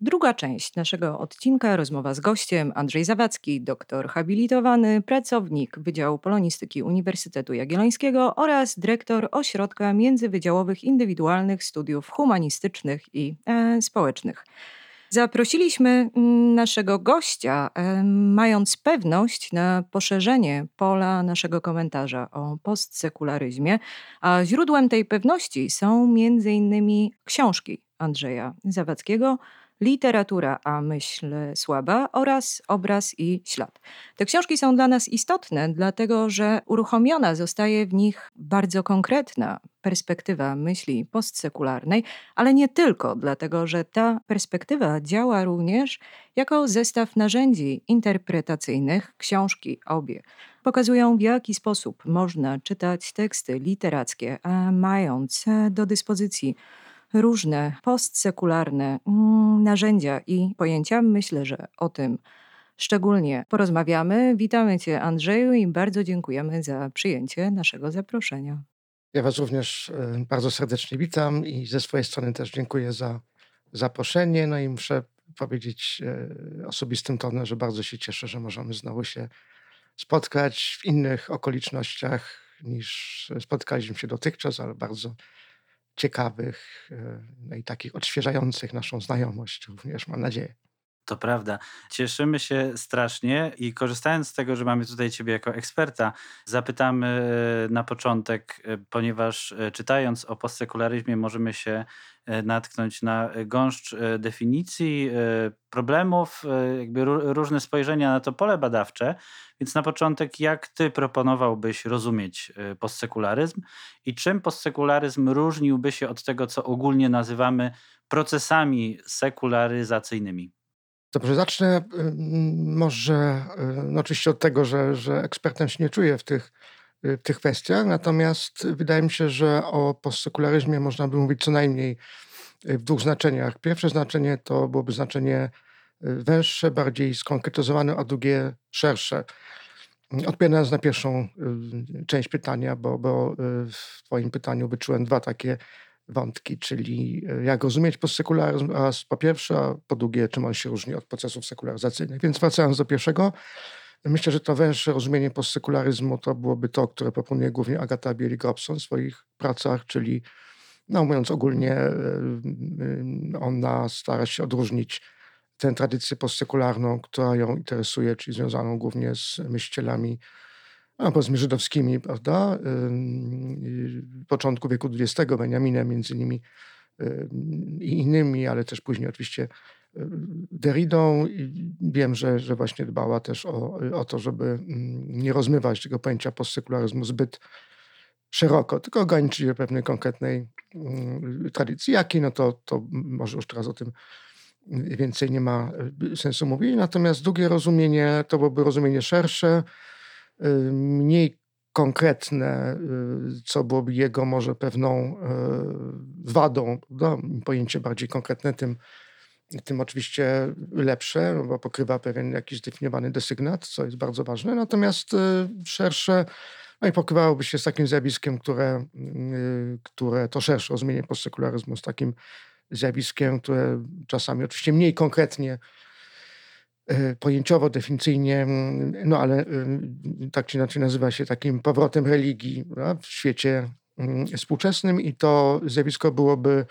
Druga część naszego odcinka, rozmowa z gościem Andrzej Zawadzki, doktor habilitowany, pracownik Wydziału Polonistyki Uniwersytetu Jagiellońskiego oraz dyrektor Ośrodka Międzywydziałowych Indywidualnych Studiów Humanistycznych i e, Społecznych. Zaprosiliśmy mm, naszego gościa, mając pewność na poszerzenie pola naszego komentarza o postsekularyzmie, a źródłem tej pewności są innymi książki Andrzeja Zawadzkiego, literatura, a myśl słaba oraz obraz i ślad. Te książki są dla nas istotne, dlatego że uruchomiona zostaje w nich bardzo konkretna perspektywa myśli postsekularnej, ale nie tylko, dlatego że ta perspektywa działa również jako zestaw narzędzi interpretacyjnych. Książki obie pokazują, w jaki sposób można czytać teksty literackie, mając do dyspozycji różne postsekularne mm, narzędzia i pojęcia. Myślę, że o tym szczególnie porozmawiamy. Witamy Cię, Andrzeju, i bardzo dziękujemy za przyjęcie naszego zaproszenia. Ja Was również e, bardzo serdecznie witam i ze swojej strony też dziękuję za zaproszenie. No i muszę powiedzieć e, osobistym tonem, że bardzo się cieszę, że możemy znowu się spotkać w innych okolicznościach niż spotkaliśmy się dotychczas, ale bardzo ciekawych e, no i takich odświeżających naszą znajomość również, mam nadzieję. To prawda. Cieszymy się strasznie i korzystając z tego, że mamy tutaj Ciebie jako eksperta, zapytamy e, na początek, e, ponieważ e, czytając o postsekularyzmie możemy się natknąć na gąszcz definicji, problemów, jakby różne spojrzenia na to pole badawcze. Więc na początek, jak Ty proponowałbyś rozumieć postsekularyzm i czym postsekularyzm różniłby się od tego, co ogólnie nazywamy procesami sekularyzacyjnymi? Dobrze, zacznę może no oczywiście od tego, że, że ekspertem się nie czuję w tych, w tych kwestiach, natomiast wydaje mi się, że o postsekularyzmie można by mówić co najmniej w dwóch znaczeniach. Pierwsze znaczenie to byłoby znaczenie węższe, bardziej skonkretyzowane, a drugie szersze. Odpowiadając na pierwszą część pytania, bo, bo w Twoim pytaniu wyczułem dwa takie wątki, czyli e, jak rozumieć postsekularyzm oraz po pierwsze, a po drugie, czym on się różni od procesów sekularyzacyjnych. Więc wracając do pierwszego, myślę, że to węższe rozumienie postsekularyzmu to byłoby to, które proponuje głównie Agata Bielik-Robson w swoich pracach, czyli no mówiąc ogólnie, e, ona stara się odróżnić tę tradycję postsekularną, która ją interesuje, czyli związaną głównie z myślicielami a powiedzmy żydowskimi, prawda, początku wieku XX, Benjaminem między innymi i innymi, ale też później oczywiście Derridą. Wiem, że, że właśnie dbała też o, o to, żeby nie rozmywać tego pojęcia postsekularyzmu zbyt szeroko, tylko ograniczyć do pewnej konkretnej tradycji. Jakiej, no to, to może już teraz o tym więcej nie ma sensu mówić. Natomiast drugie rozumienie to byłoby rozumienie szersze, Y, mniej konkretne, y, co byłoby jego może pewną y, wadą, no, pojęcie bardziej konkretne, tym, tym oczywiście lepsze, no bo pokrywa pewien jakiś zdefiniowany desygnat, co jest bardzo ważne. Natomiast szersze, no i pokrywałoby się z takim zjawiskiem, które, które to szersze rozumienie postsekularyzmu, z takim zjawiskiem, które czasami oczywiście mniej konkretnie pojęciowo, definicyjnie, mm, no ale y, tak czy inaczej nazywa się takim powrotem religii w świecie mm, współczesnym i to zjawisko byłoby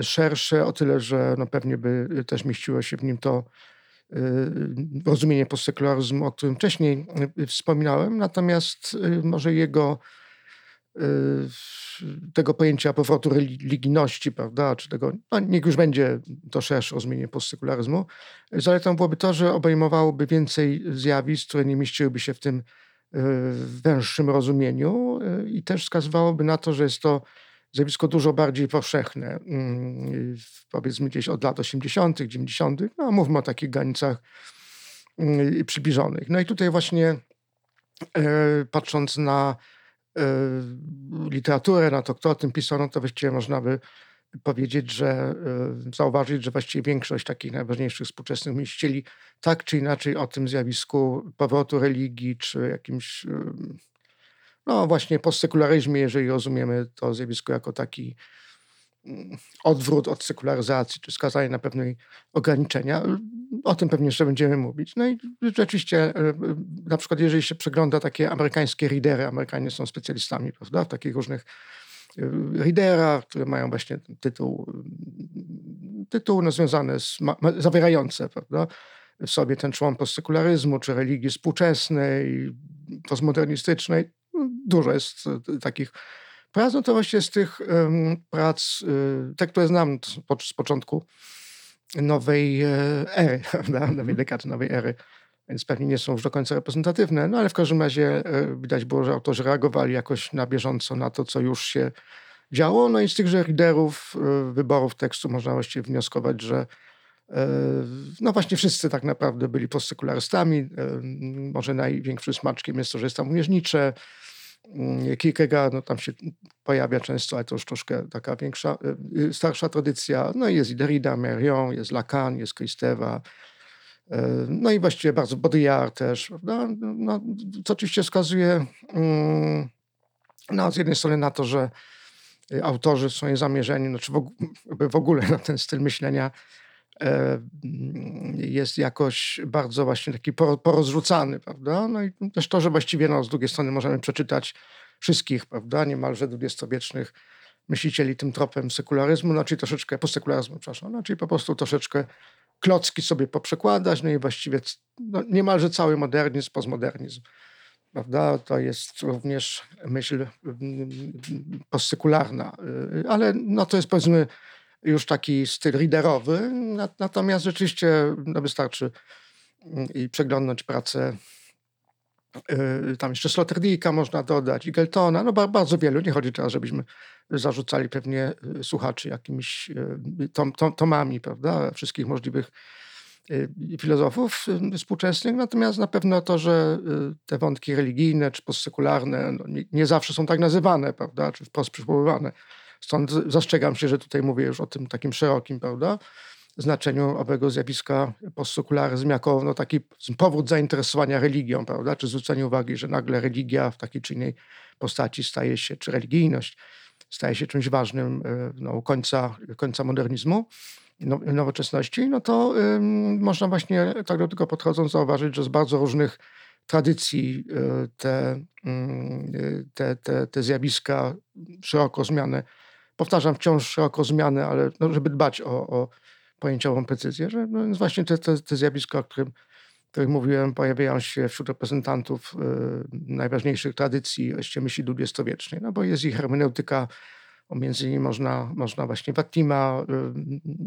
szersze o tyle, że no pewnie by też mieściło się w nim to y, rozumienie postsekularyzmu, o którym wcześniej y, wspominałem, natomiast może jego tego pojęcia powrotu religijności, prawda, czy tego, no niech już będzie to szersze rozumienie postsekularyzmu. Zaletą byłoby to, że obejmowałoby więcej zjawisk, które nie mieściłyby się w tym e, węższym rozumieniu e, i też wskazywałoby na to, że jest to zjawisko dużo bardziej powszechne, mm, powiedzmy gdzieś od lat 80., 90., no mówmy o takich granicach mm, przybliżonych. No i tutaj właśnie e, patrząc na Y, literaturę, na to, kto o tym pisał, no to właściwie można by powiedzieć, że y, zauważyć, że właściwie większość takich najważniejszych współczesnych myślicieli tak czy inaczej o tym zjawisku powrotu religii, czy jakimś y, no właśnie postsekularyzmie, jeżeli rozumiemy to zjawisko jako taki odwrót od sekularyzacji, czy skazanie na pewne ograniczenia. O tym pewnie jeszcze będziemy mówić. No i rzeczywiście, e, na przykład jeżeli się przegląda takie amerykańskie readery, Amerykanie są specjalistami prawda, w takich różnych e, readerach, które mają właśnie tytuł, tytuł no, związany z, zawierające prawda, w sobie ten człon postsekularyzmu, czy religii współczesnej, postmodernistycznej. Dużo jest e, takich prac, no to właśnie z tych um, prac, te, które znam z początku nowej e, ery, prawda? nowej dekady, nowej ery, więc pewnie nie są już do końca reprezentatywne, no ale w każdym razie e, widać było, że autorzy reagowali jakoś na bieżąco na to, co już się działo. No i z tychże liderów e, wyborów tekstu można właściwie wnioskować, że no właśnie wszyscy tak naprawdę byli postsekularzystami. Może największym smaczkiem jest to, że jest tam Mm, Kierkegaard, no tam się pojawia często, ale to już troszkę taka większa, y, y, starsza tradycja. No i jest Derrida, Merion, jest Lacan, jest Kristeva, y, no i właściwie bardzo Baudrillard też, prawda? No, co oczywiście wskazuje mm, no, z jednej strony na to, że autorzy w swoim zamierzeniu, znaczy w, w ogóle na ten styl myślenia mm, jest jakoś bardzo właśnie taki poro- porozrzucany, prawda? No i też to, że właściwie no, z drugiej strony możemy przeczytać wszystkich, prawda, niemalże dwudziestowiecznych myślicieli tym tropem sekularyzmu, no czyli troszeczkę, postsekularyzmu, przepraszam, no czyli po prostu troszeczkę klocki sobie poprzekładać, no i właściwie no, niemalże cały modernizm, postmodernizm, prawda, to jest również myśl mm, postsekularna, y, ale no to jest powiedzmy już taki styl readerowy, Nat- natomiast rzeczywiście no, wystarczy mm, i przeglądnąć pracę y, tam jeszcze Sloterdijka można dodać Geltona, no ba- bardzo wielu. Nie chodzi teraz, żebyśmy zarzucali pewnie y, słuchaczy jakimiś y, tom, tom, tomami, prawda, wszystkich możliwych filozofów współczesnych, natomiast na pewno to, że te wątki religijne czy postsekularne no, nie, nie zawsze są tak nazywane, prawda, czy wprost przywoływane. Stąd zastrzegam się, że tutaj mówię już o tym takim szerokim, prawda, znaczeniu owego zjawiska postsekularyzm jako no, taki powód zainteresowania religią, prawda, czy zwrócenie uwagi, że nagle religia w takiej czy innej postaci staje się, czy religijność staje się czymś ważnym y, no, końca, końca modernizmu, no, nowoczesności, no to ym, można właśnie tak do tego podchodząc zauważyć, że z bardzo różnych tradycji y, te, ym, y, te, te, te zjawiska szeroko zmiane, powtarzam wciąż szeroko zmiane, ale no, żeby dbać o, o pojęciową precyzję, że no, więc właśnie te, te, te o którym, których mówiłem, pojawiają się wśród reprezentantów y, najważniejszych tradycji właściwie myśli dwudziestowiecznej, no bo jest ich hermeneutyka, o między innymi można, można właśnie Wattima,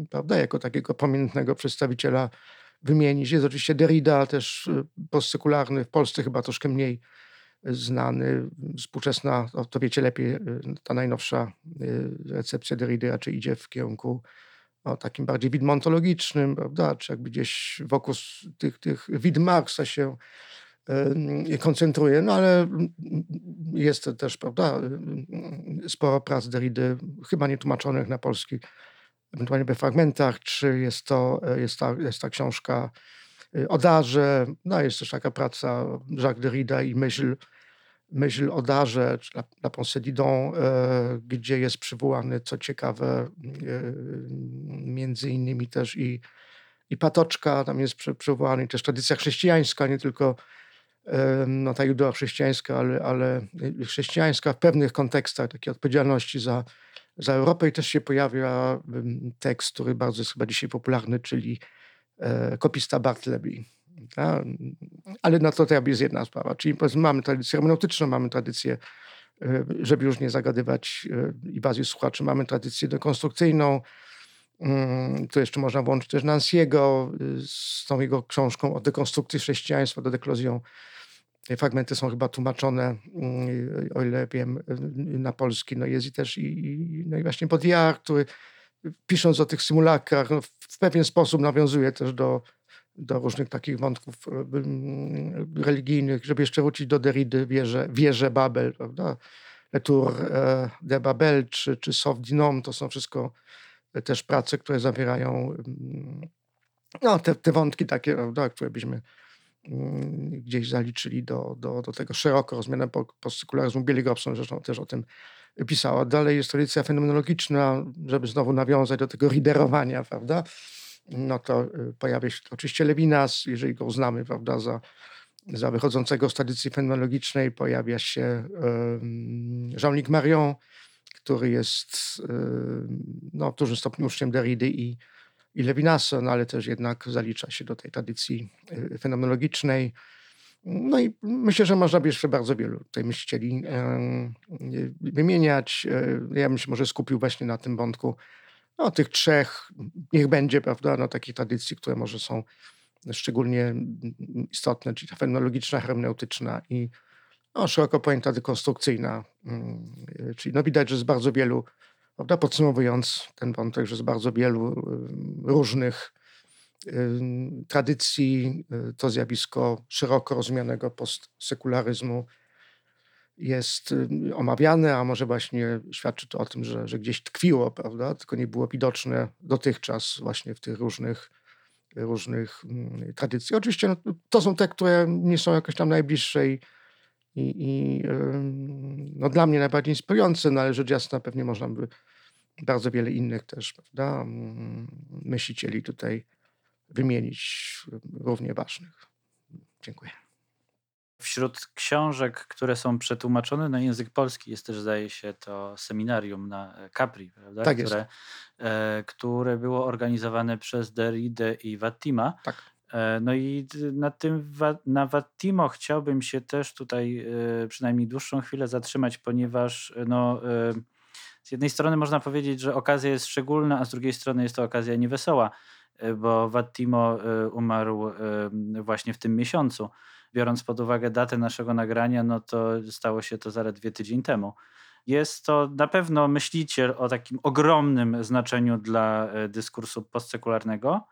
y, prawda, jako takiego prominentnego przedstawiciela wymienić. Jest oczywiście Derrida, też y, w Polsce chyba troszkę mniej znany. Współczesna, no to wiecie lepiej, y, ta najnowsza y, recepcja Derrida raczej idzie w kierunku o takim bardziej widmontologicznym, prawda, czy jakby gdzieś wokół tych, tych wid Marksa się y, koncentruje, no ale jest też, prawda, sporo prac Derrida, chyba nietłumaczonych na polski, ewentualnie we fragmentach, czy jest to, jest ta, jest ta książka o darze, no jest też taka praca Jacques Derrida i myśl, myśl o darze, La, La Pensée Didon, e, gdzie jest przywołany, co ciekawe, e, między innymi też i, i Patoczka, tam jest przy, przywołany też tradycja chrześcijańska, nie tylko e, no, ta judeo-chrześcijańska, ale, ale chrześcijańska w pewnych kontekstach, takiej odpowiedzialności za, za Europę i też się pojawia tekst, który bardzo jest chyba dzisiaj popularny, czyli kopista Bartleby. Ale na to to jest jedna sprawa. Czyli mamy tradycję hermeneutyczną, mamy tradycję, e, żeby już nie zagadywać e, i bazy słuchaczy, mamy tradycję dekonstrukcyjną. Mm, Tu jeszcze można włączyć też Nancy'ego y, z tą jego książką o dekonstrukcji chrześcijaństwa, do deklozją. Fragmenty są chyba tłumaczone, mm, o ile wiem, na polski. No jest i też i, i, no i właśnie Baudrillard, który pisząc o tych symulakrach, no, w pewien sposób nawiązuje też do, do różnych takich wątków e, religijnych, żeby jeszcze wrócić do Derrida, wieże, wieże Babel, prawda? Le Tour e, de Babel czy, czy Soft Dinom, to są wszystko e, też prace, które zawierają mm, no, te, te wątki takie, prawda, które byśmy mm, gdzieś zaliczyli do, do, do tego szeroko rozumianego po- postsekularyzmu. Billy Gobson zresztą też o tym pisała. Dalej jest tradycja fenomenologiczna, żeby znowu nawiązać do tego riderowania, prawda? No to y, pojawia się oczywiście Lewinas, jeżeli go uznamy, prawda, za, za wychodzącego z tradycji fenomenologicznej, pojawia się Jean-Luc Marion, który jest ym, no, w dużym stopniu uczniem Derrida i, i Levinasa, no, ale też jednak zalicza się do tej tradycji y, fenomenologicznej. No i myślę, że można by jeszcze bardzo wielu tutaj myślicieli y, wymieniać. Ja bym się może skupił właśnie na tym wątku no, tych trzech, niech będzie, prawda, no, takich tradycji, które może są szczególnie istotne, czyli ta fenomenologiczna, hermeneutyczna i no, szeroko pojęta dekonstrukcyjna. Mm, y, Czyli no, widać, że jest bardzo wielu, prawda, podsumowując ten wątek, że jest bardzo wielu y, różnych ym, tradycji, y, to zjawisko szeroko rozumianego postsekularyzmu jest omawiane, a może właśnie świadczy to o tym, że, że gdzieś tkwiło, prawda, tylko nie było widoczne dotychczas właśnie w tych różnych, różnych mm, tradycji. Oczywiście no, to są te, które nie są jakoś tam najbliższe i, i, i no, dla mnie najbardziej inspirujące, no ale rzecz jasna pewnie można by bardzo wiele innych też, prawda, mm, myślicieli tutaj wymienić równie ważnych. Dziękuję. Wśród książek, które są przetłumaczone na język polski, jest też, zdaje się, to seminarium na Capri, prawda? Tak które, e, które było organizowane przez Derride i Wattima. Tak. E, No i na tym na Wattimo chciałbym się też tutaj e, przynajmniej dłuższą chwilę zatrzymać, ponieważ e, no, e, z jednej strony można powiedzieć, że okazja jest szczególna, a z drugiej strony jest to okazja niewesoła, e, bo Wattimo e, umarł e, właśnie w tym miesiącu. Biorąc pod uwagę datę naszego nagrania, no to stało się to zaledwie tydzień temu. Jest to na pewno myśliciel o takim ogromnym znaczeniu dla e, dyskursu postsekularnego,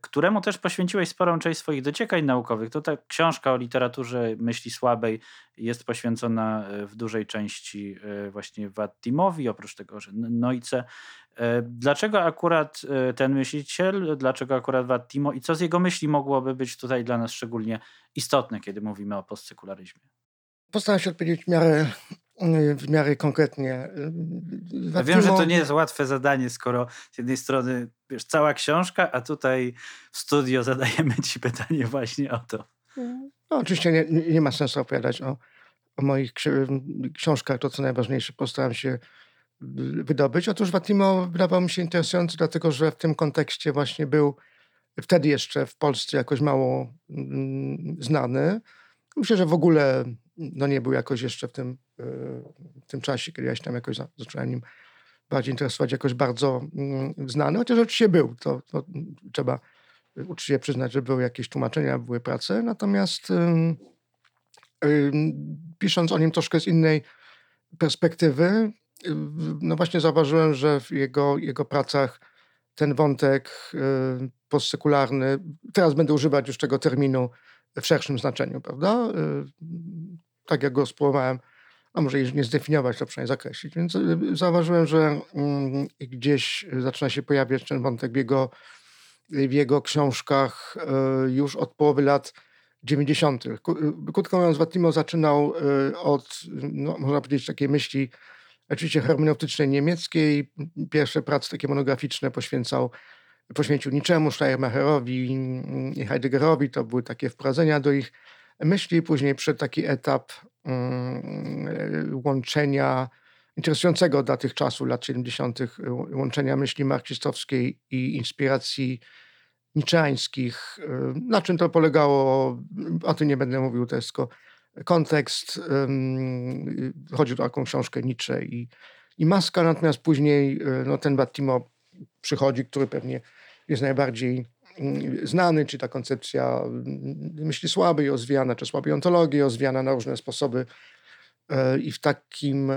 któremu też poświęciłeś sporą część swoich dociekań naukowych. To ta książka o literaturze myśli słabej jest poświęcona e, w dużej części e, właśnie Wattimowi, oprócz tego, że N- Neuce. E, Dlaczego akurat e, ten myśliciel, dlaczego akurat Wattimo i co z jego myśli mogłoby być tutaj dla nas szczególnie istotne, kiedy mówimy o postsekularyzmie? Postaram się odpowiedzieć w miarę, w miarę konkretnie. Ja wiem, że to Wattimo- nie jest łatwe zadanie, skoro z jednej strony wiesz, cała książka, a tutaj w studio zadajemy ci pytanie właśnie o to. No, oczywiście nie, nie ma sensu opowiadać o, o moich ksi- książkach. To, co najważniejsze, postaram się wydobyć. Otóż Wattimo wydawał mi się interesujący, dlatego że w tym kontekście właśnie był wtedy jeszcze w Polsce jakoś mało mm, znany. Myślę, że w ogóle no, nie był jakoś jeszcze w tym, y, w tym czasie, kiedy ja się tam jakoś za- zacząłem nim bardziej interesować, jakoś bardzo mm, znany. Chociaż oczywiście był, to, to trzeba uczciwie przyznać, że były jakieś tłumaczenia, były prace, natomiast pisząc o nim troszkę z innej perspektywy, no właśnie zauważyłem, że w jego, jego pracach ten wątek y, postsekularny, teraz będę używać już tego terminu w szerszym znaczeniu, prawda? Y, Tak jak go spróbowałem, a może nie zdefiniować, to przynajmniej zakreślić. Więc y, zauważyłem, że mm, gdzieś zaczyna się pojawiać ten wątek w jego w jego książkach już od połowy lat 90. Ku- e, Krótko mówiąc, Wattimo zaczynał od, no, można powiedzieć, takiej myśli oczywiście hermeneutycznej niemieckiej. Pierwsze prace takie monograficzne poświęcał, poświęcił Niczemu, Schleiermacherowi i Heideggerowi. To były takie wprowadzenia do ich myśli. Później przed taki etap mm, łączenia interesującego dla tych czasów, lat 70., łączenia myśli marksistowskiej i inspiracji niczeańskich. Na czym to polegało, o tym nie będę mówił, to jest tylko kontekst. ym, Chodzi o taką książkę Nietzsche i, i Maska, natomiast później y, no, ten Battimo przychodzi, który pewnie jest najbardziej mm, znany, czy ta koncepcja mm, myśli słabej, rozwijana, czy słabej ontologii, rozwijana na różne sposoby e, i w takim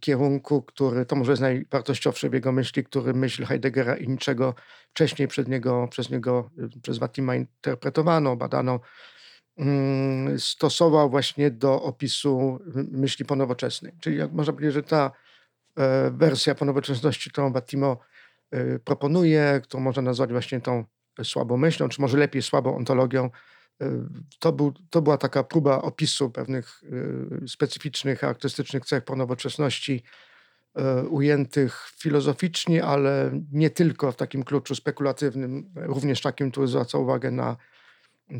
kierunku, który to może jest najwartościowsze w jego myśli, który myśl Heideggera i niczego wcześniej przed niego, przez niego, y, przez Wattima interpretowano, badano, stosował właśnie do opisu myśli ponowoczesnej. Czyli jak można powiedzieć, że ta e, wersja ponowoczesności, którą Wattimo y, proponuje, którą można nazwać właśnie tą słabą myślą, czy może lepiej słabą ontologią, y, to, był, to była taka próba opisu pewnych specyficznych, charakterystycznych cech ponowoczesności, e, ujętych filozoficznie, ale nie tylko w takim kluczu spekulatywnym, również takim, który zwraca uwagę na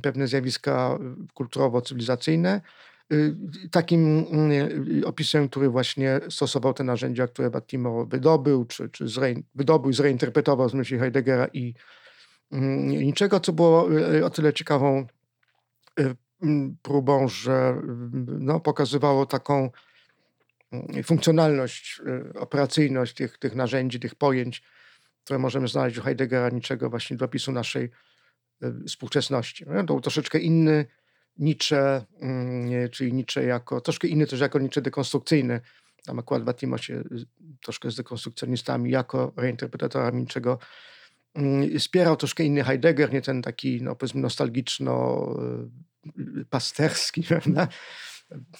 pewne zjawiska y, kulturowo-cywilizacyjne. Y, Takim y, opisem, który właśnie stosował te narzędzia, które Battimo wydobył, czy, czy zrein, wydobył zreinterpretował z myśli Heideggera i mm, niczego, co było o tyle ciekawą mm, próbą, że no, pokazywało taką mm, funkcjonalność, operacyjność tych, tych narzędzi, tych pojęć, które możemy znaleźć u Heideggera, niczego właśnie do opisu naszej współczesności. No, To troszeczkę inny Nietzsche, mm, nie, czyli Nietzsche jako, troszkę inny też jako Nietzsche dekonstrukcyjny. Tam akurat Wattimo się y, troszkę z dekonstrukcjonistami jako reinterpretatorami niczego mm, spierał. Troszkę inny Heidegger, nie ten taki, no powiedzmy, nostalgiczno-pasterski, prawda?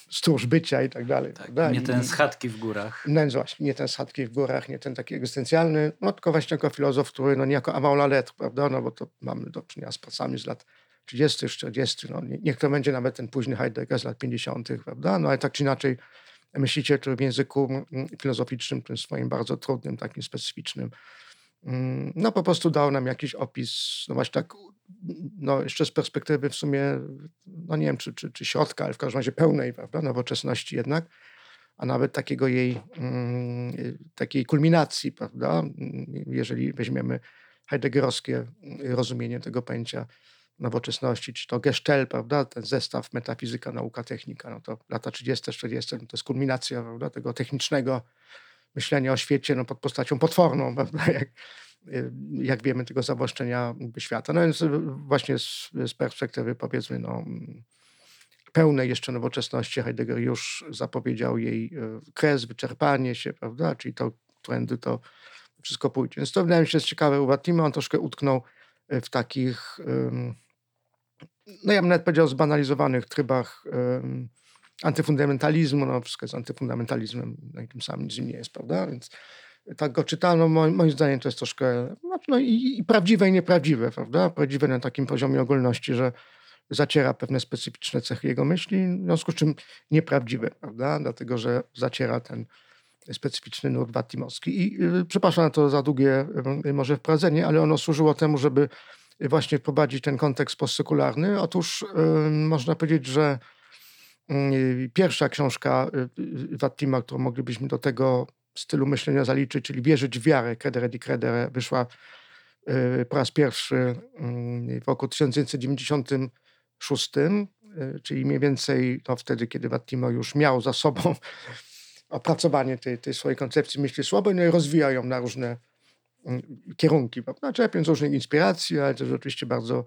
Stróż bycia i tak dalej. prawda? Nie ten z chatki w górach. no właśnie, nie ten z chatki w górach, nie ten taki egzystencjalny, no tylko właśnie jako filozof, który no niejako avant la lettre, prawda, no bo to mamy do czynienia z pracami z lat 30., 40., no nie- niech to będzie nawet ten późny Heidegger z lat 50., prawda, no ale tak czy inaczej myśliciel, który w języku mm, filozoficznym, tym swoim bardzo trudnym, takim specyficznym, no po prostu dał nam jakiś opis, no właśnie tak, no jeszcze z perspektywy w sumie, no nie wiem, czy, czy, czy środka, ale w każdym razie pełnej, prawda, nowoczesności jednak, a nawet takiego jej, mm, takiej kulminacji, prawda, jeżeli weźmiemy heideggerowskie rozumienie tego pojęcia nowoczesności, czy to Gestell, prawda, ten zestaw metafizyka, nauka, technika, no to lata 30., 40., no to jest kulminacja prawda, tego technicznego myślenia o świecie no pod postacią potworną, prawda, jak, jak wiemy, tego zawłaszczenia świata. No więc właśnie z, z perspektywy powiedzmy no, pełnej jeszcze nowoczesności Heidegger już zapowiedział jej e, kres, wyczerpanie się, prawda, czyli to trendy to wszystko pójdzie. Więc to wydaje mi się jest ciekawe u Watima, on troszkę utknął w takich no ja bym nawet powiedział zbanalizowanych trybach antyfundamentalizmu, no wszystko jest antyfundamentalizmem, no tym samym nic nie jest, prawda? Więc tak go czytano, moim, zdaniem to jest troszkę no, no i, i, prawdziwe i nieprawdziwe, prawda? Prawdziwe na takim poziomie ogólności, że zaciera pewne specyficzne cechy jego myśli, w związku z czym nieprawdziwe, prawda? Dlatego, że zaciera ten specyficzny nurt watimowski. I y, przepraszam to za długie y, może wprowadzenie, ale ono służyło temu, żeby właśnie wprowadzić ten kontekst postsekularny. Otóż można powiedzieć, że pierwsza książka y, Wattima, którą moglibyśmy do tego stylu myślenia zaliczyć, czyli Wierzyć w wiarę, Credere di Credere, wyszła y, po raz pierwszy mm, w roku 1996, y, czyli mniej więcej no, wtedy, kiedy Wattimo już miał za sobą opracowanie tej, tej swojej koncepcji myśli słabej, no i rozwijał ją na różne kierunki, prawda? czerpiąc różnych inspiracji, ale też oczywiście bardzo y,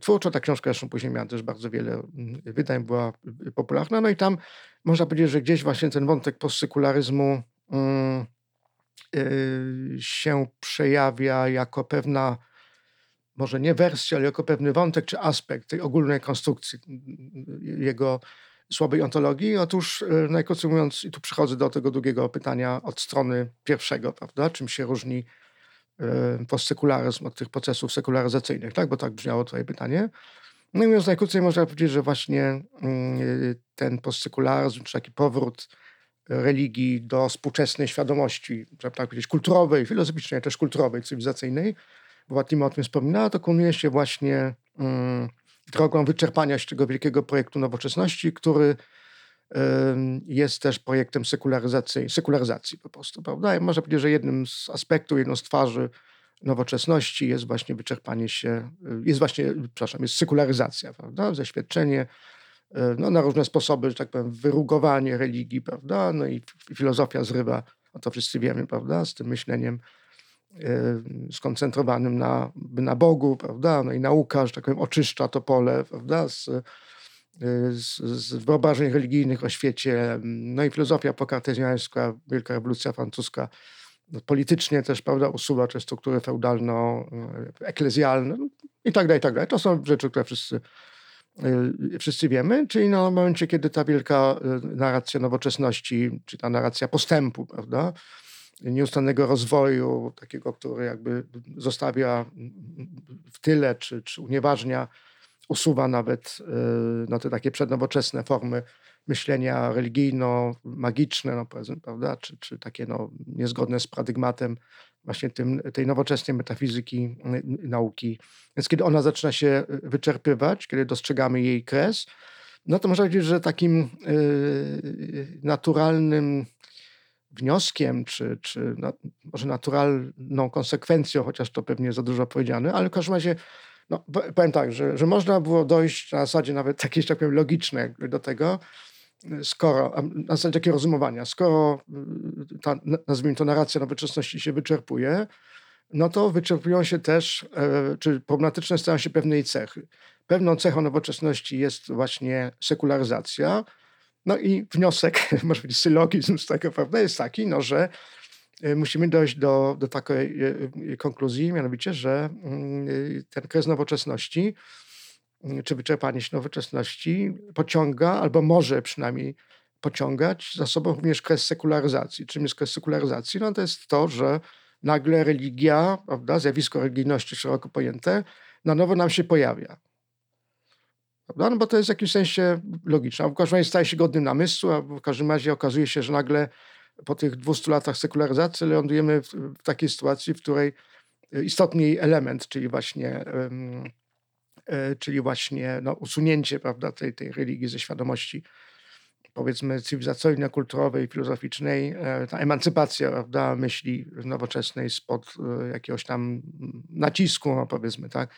twórczo. Ta książka zresztą później miała też bardzo wiele mm, wydań, była y, popularna. No i tam można powiedzieć, że gdzieś właśnie ten wątek postsykularyzmu mm, y, się przejawia jako pewna, może nie wersja, ale jako pewny wątek czy aspekt tej ogólnej konstrukcji jego słabej ontologii. Otóż, najkrócej mówiąc, i tu przychodzę do tego drugiego pytania od strony pierwszego, prawda? Czym się różni E, postsekularyzm od tych procesów sekularyzacyjnych, tak? bo tak brzmiało twoje pytanie. No i mówiąc najkrócej, można powiedzieć, że właśnie mm, ten postsekularyzm, czy taki powrót religii do współczesnej świadomości, żeby tak powiedzieć, kulturowej, filozoficznej, też kulturowej, cywilizacyjnej, bo Fatima o tym wspominała, dokonuje się właśnie mm, drogą wyczerpania się tego wielkiego projektu nowoczesności, który jest też projektem sekularyzacji, sekularyzacji po prostu, prawda? I można powiedzieć, że jednym z aspektów, jedną z twarzy nowoczesności jest właśnie wyczerpanie się, y, jest właśnie, przepraszam, jest sekularyzacja, prawda? Zaświadczenie y, no, na różne sposoby, że tak powiem, wyrugowanie religii, prawda? No i filozofia zrywa, a to wszyscy wiemy, prawda? Z tym myśleniem skoncentrowanym na, na Bogu, prawda? No i nauka, że tak powiem, oczyszcza to pole, prawda? Z, z, z wyobrażeń religijnych o świecie, no i filozofia pokartezjańska, Wielka Rewolucja Francuska, no, politycznie też, prawda, usuwa te struktury feudalno-eklezjalne no, i tak dalej, i tak dalej. To są rzeczy, które wszyscy, y, wszyscy wiemy, czyli no, w momencie, kiedy ta wielka y, narracja nowoczesności, czy ta narracja postępu, prawda, nieustannego rozwoju, takiego, który jakby zostawia w tyle, czy, czy unieważnia usuwa nawet y, no, te takie przednowoczesne formy myślenia religijno-magiczne, no, prawda, czy, czy takie no, niezgodne z paradygmatem właśnie tym, tej nowoczesnej metafizyki y, nauki. Więc kiedy ona zaczyna się y, wyczerpywać, kiedy dostrzegamy jej kres, no to można powiedzieć, że takim yy, naturalnym wnioskiem, czy, czy na, może naturalną konsekwencją, chociaż to pewnie za dużo powiedziane, ale w każdym razie no, powiem tak, że, że można było dojść na zasadzie nawet takiej, tak powiem, logicznej do tego, skoro, na zasadzie takiego rozumowania, skoro y, ta, nazwijmy to, narracja nowoczesności się wyczerpuje, no to wyczerpują się też, e, czy problematyczne stają się pewne jej cechy. Pewną cechą nowoczesności jest właśnie sekularyzacja, no i wniosek, może być sylogizm z tego, prawda, jest taki, no, że musimy dojść do, do takiej y, konkluzji, mianowicie, że mm, ten kres nowoczesności, czy wyczerpanie się nowoczesności pociąga, albo może przynajmniej pociągać za sobą również kres sekularyzacji. Czym jest kres sekularyzacji? No to jest to, że nagle religia, prawda, zjawisko religijności szeroko pojęte, na nowo nam się pojawia. Prawda? No bo to jest w jakimś sensie logiczne. W każdym razie staje się godnym namysłu, a w każdym razie okazuje się, że nagle po tych 200 latach sekularyzacji lądujemy w, w takiej sytuacji, w której istotny jej element, czyli właśnie, um, czyli właśnie no, usunięcie prawda, tej, tej religii ze świadomości powiedzmy cywilizacyjno-kulturowej, filozoficznej, e, ta emancypacja prawda, myśli nowoczesnej spod e, jakiegoś tam nacisku, no, powiedzmy, tak,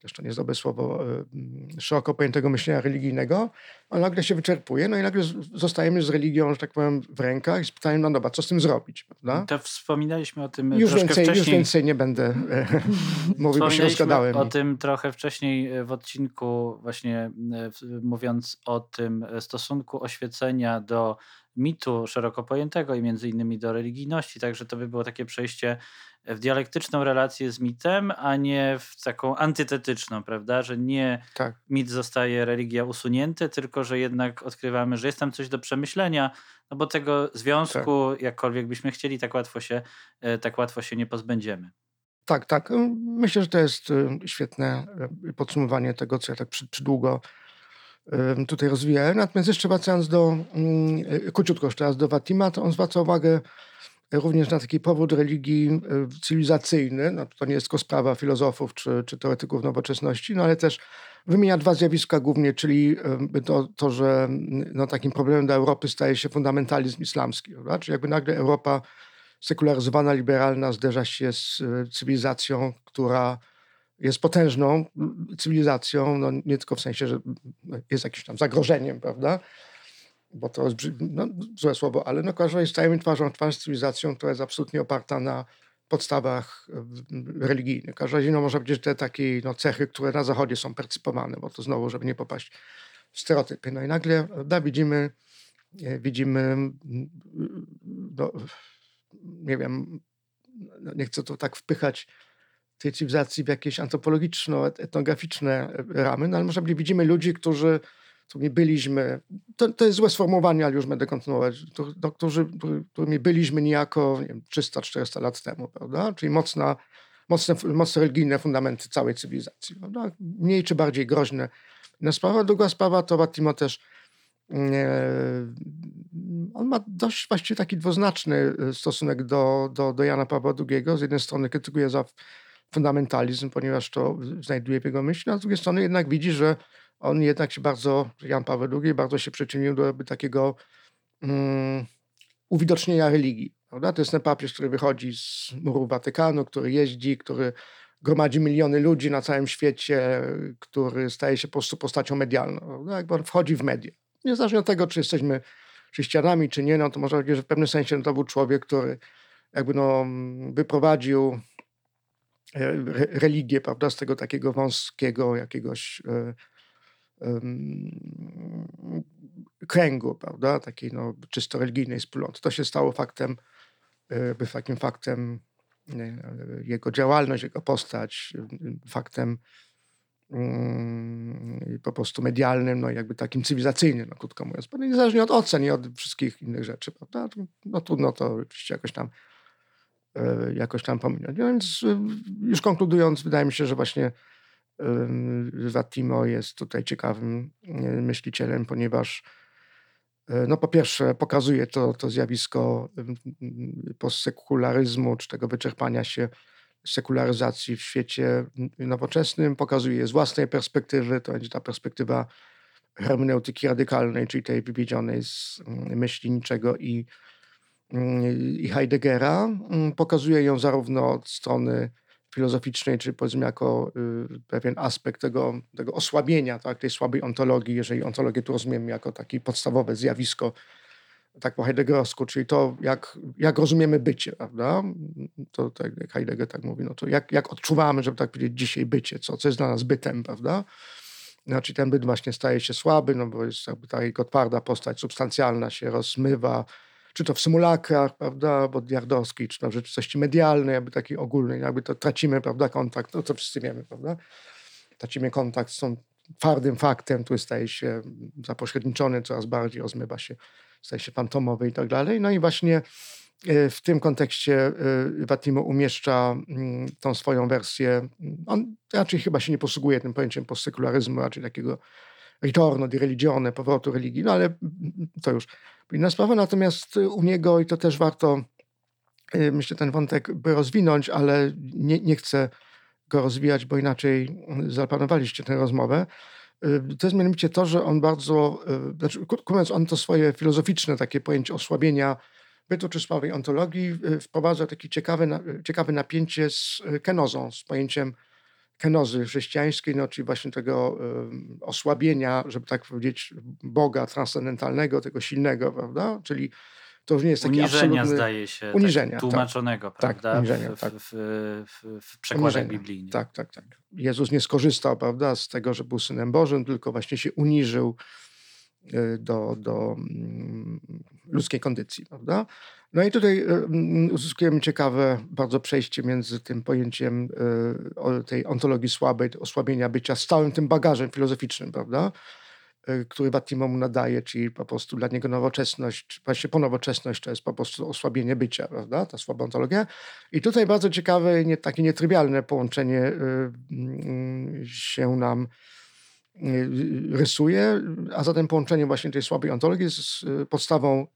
też to nie jest dobre słowo, e, szeroko pojętego myślenia religijnego, on nagle się wyczerpuje, no i nagle zostajemy z religią, że tak powiem, w rękach i z pytaniem, no dobra, co z tym zrobić, prawda? To wspominaliśmy o tym już troszkę więcej, wcześniej. Już więcej nie będę e, mówił, bo się rozgadałem. o tym trochę wcześniej w odcinku, właśnie mówiąc o tym stosunku oświecenia do mitu szeroko pojętego i między innymi do religijności, także to by było takie przejście w dialektyczną relację z mitem, a nie w taką antytetyczną, prawda? Że nie tak. mit zostaje religia usunięty, tylko że jednak odkrywamy, że jest tam coś do przemyślenia, no bo tego związku, tak. jakkolwiek byśmy chcieli, tak łatwo się, e, tak łatwo się nie pozbędziemy. Tak, tak. Myślę, że to jest e, świetne e, podsumowanie tego, co ja tak przydługo tutaj rozwijałem. Natomiast jeszcze wracając do, mm, króciutko jeszcze raz do Watima, to on zwraca uwagę również na taki powód religii e, cywilizacyjny. No, to nie jest tylko sprawa filozofów czy, czy teoretyków nowoczesności, no ale też wymienia dwa zjawiska głównie, czyli to, to że no, takim problemem dla Europy staje się fundamentalizm islamski. Prawda? Czyli jakby nagle Europa sekularyzowana, liberalna zderza się z e, cywilizacją, która jest potężną cywilizacją, no nie tylko w sensie, że jest jakimś tam zagrożeniem, prawda? bo to jest no, złe słowo, ale no każda jest stajemy twarzą twarz z cywilizacją, która jest absolutnie oparta na podstawach religijnych. Każda no, może być te takie no, cechy, które na zachodzie są percypowane, bo to znowu, żeby nie popaść w stereotypy. No i nagle da, widzimy, e, widzimy no, nie wiem, no, nie chcę to tak wpychać tej cywilizacji w jakieś antropologiczno-etnograficzne ramy, no ale może widzimy ludzi, którzy którymi byliśmy, to, to jest złe sformułowanie, ale już będę kontynuować, to, to, którzy, którymi byliśmy niejako 300-400 lat temu, prawda? Czyli mocna, mocne, mocne religijne fundamenty całej cywilizacji, prawda? Mniej czy bardziej groźne. Inna sprawa. Druga sprawa to Watimo też e, on ma dość właściwie taki dwuznaczny e, stosunek do, do, do Jana Pawła II. Z jednej strony krytykuje za fundamentalizm, ponieważ to znajduje w jego myśli, a z drugiej strony jednak widzi, że on jednak się bardzo, Jan Paweł II, bardzo się przyczynił do takiego um, uwidocznienia religii. Prawda? To jest ten papież, który wychodzi z muru Watykanu, który jeździ, który gromadzi miliony ludzi na całym świecie, który staje się po prostu postacią medialną. Jakby on wchodzi w media. Niezależnie od tego, czy jesteśmy chrześcijanami, czy nie, no to można powiedzieć, że w pewnym sensie to był człowiek, który jakby no, wyprowadził e, religię, prawda, z tego takiego wąskiego jakiegoś e, kręgu, prawda, takiej no, czysto religijnej wspólnoty. To się stało faktem, by takim faktem jego działalność, jego postać, faktem po prostu medialnym, no jakby takim cywilizacyjnym, no krótko mówiąc. Niezależnie od ocen i od wszystkich innych rzeczy, prawda? No trudno to oczywiście jakoś tam e, jakoś tam pominąć. No więc już konkludując, wydaje mi się, że właśnie Vatimo jest tutaj ciekawym myślicielem, ponieważ no po pierwsze pokazuje to, to zjawisko postsekularyzmu, czy tego wyczerpania się sekularyzacji w świecie nowoczesnym, pokazuje je z własnej perspektywy, to będzie ta perspektywa hermeneutyki radykalnej, czyli tej wywiedzionej z myśli niczego i, i Heideggera. Pokazuje ją zarówno od strony filozoficznej, czy powiedzmy jako y, pewien aspekt tego, tego osłabienia tak, tej słabej ontologii, jeżeli ontologię tu rozumiemy jako takie podstawowe zjawisko, tak po Heideggersku, czyli to, jak, jak rozumiemy bycie, prawda? To tak jak Heidegger tak mówi, no to jak, jak odczuwamy, żeby tak powiedzieć, dzisiaj bycie, co, co jest dla nas bytem, prawda? Znaczy ten byt właśnie staje się słaby, no bo jest jakby ta jego twarda postać substancjalna się rozmywa, czy to w symulakrach, prawda, bodiardowskiej, czy to w rzeczywistości medialnej, jakby takiej ogólnej, jakby to tracimy, prawda, kontakt, no to wszyscy wiemy, prawda, tracimy kontakt z tą twardym faktem, który staje się zapośredniczony, coraz bardziej rozmywa się, staje się fantomowy i tak dalej. No i właśnie e, w tym kontekście e, Watimo umieszcza mm, tą swoją wersję. On raczej chyba się nie posługuje tym pojęciem postsekularyzmu, raczej takiego ritorno di religione, powrotu religii, no ale mm, to już inna sprawa. Natomiast u niego, i to też warto, y, myślę, ten wątek by rozwinąć, ale nie, nie chcę go rozwijać, bo inaczej mm, zaplanowaliście tę rozmowę. Y, To jest mianowicie to, że on bardzo, y, znaczy, mówiąc, on to swoje filozoficzne takie pojęcie osłabienia bytu czy sławej ontologii wprowadza takie ciekawe, ciekawe napięcie z kenozą, z pojęciem kenozy chrześcijańskiej, no, czyli właśnie tego osłabienia, żeby tak powiedzieć, Boga transcendentalnego, tego silnego, prawda? Czyli to już nie jest taki Uniżenia absolutny... zdaje się Uniżenia, tak, tak. tłumaczonego, Tak, prawda? uniżenia, w, tak. w, w, w przekładach Uniżenia. biblijnych. Tak, tak, tak. Jezus nie skorzystał, prawda, z tego, że był Synem Bożym, tylko właśnie się uniżył do, do mm, ludzkiej kondycji, prawda? No i tutaj y, mm, uzyskujemy ciekawe bardzo przejście między tym pojęciem y, tej ontologii słabej, osłabienia bycia, z całym tym bagażem filozoficznym, prawda? y, który Vattimo mu nadaje, czyli po prostu dla niego nowoczesność, właśnie ponowoczesność to jest po prostu osłabienie bycia, prawda? Ta słaba ontologia. I tutaj bardzo ciekawe, nie, takie nietrywialne połączenie y, mm, się nam y, rysuje, a zatem połączenie właśnie tej słabej ontologii z y, podstawą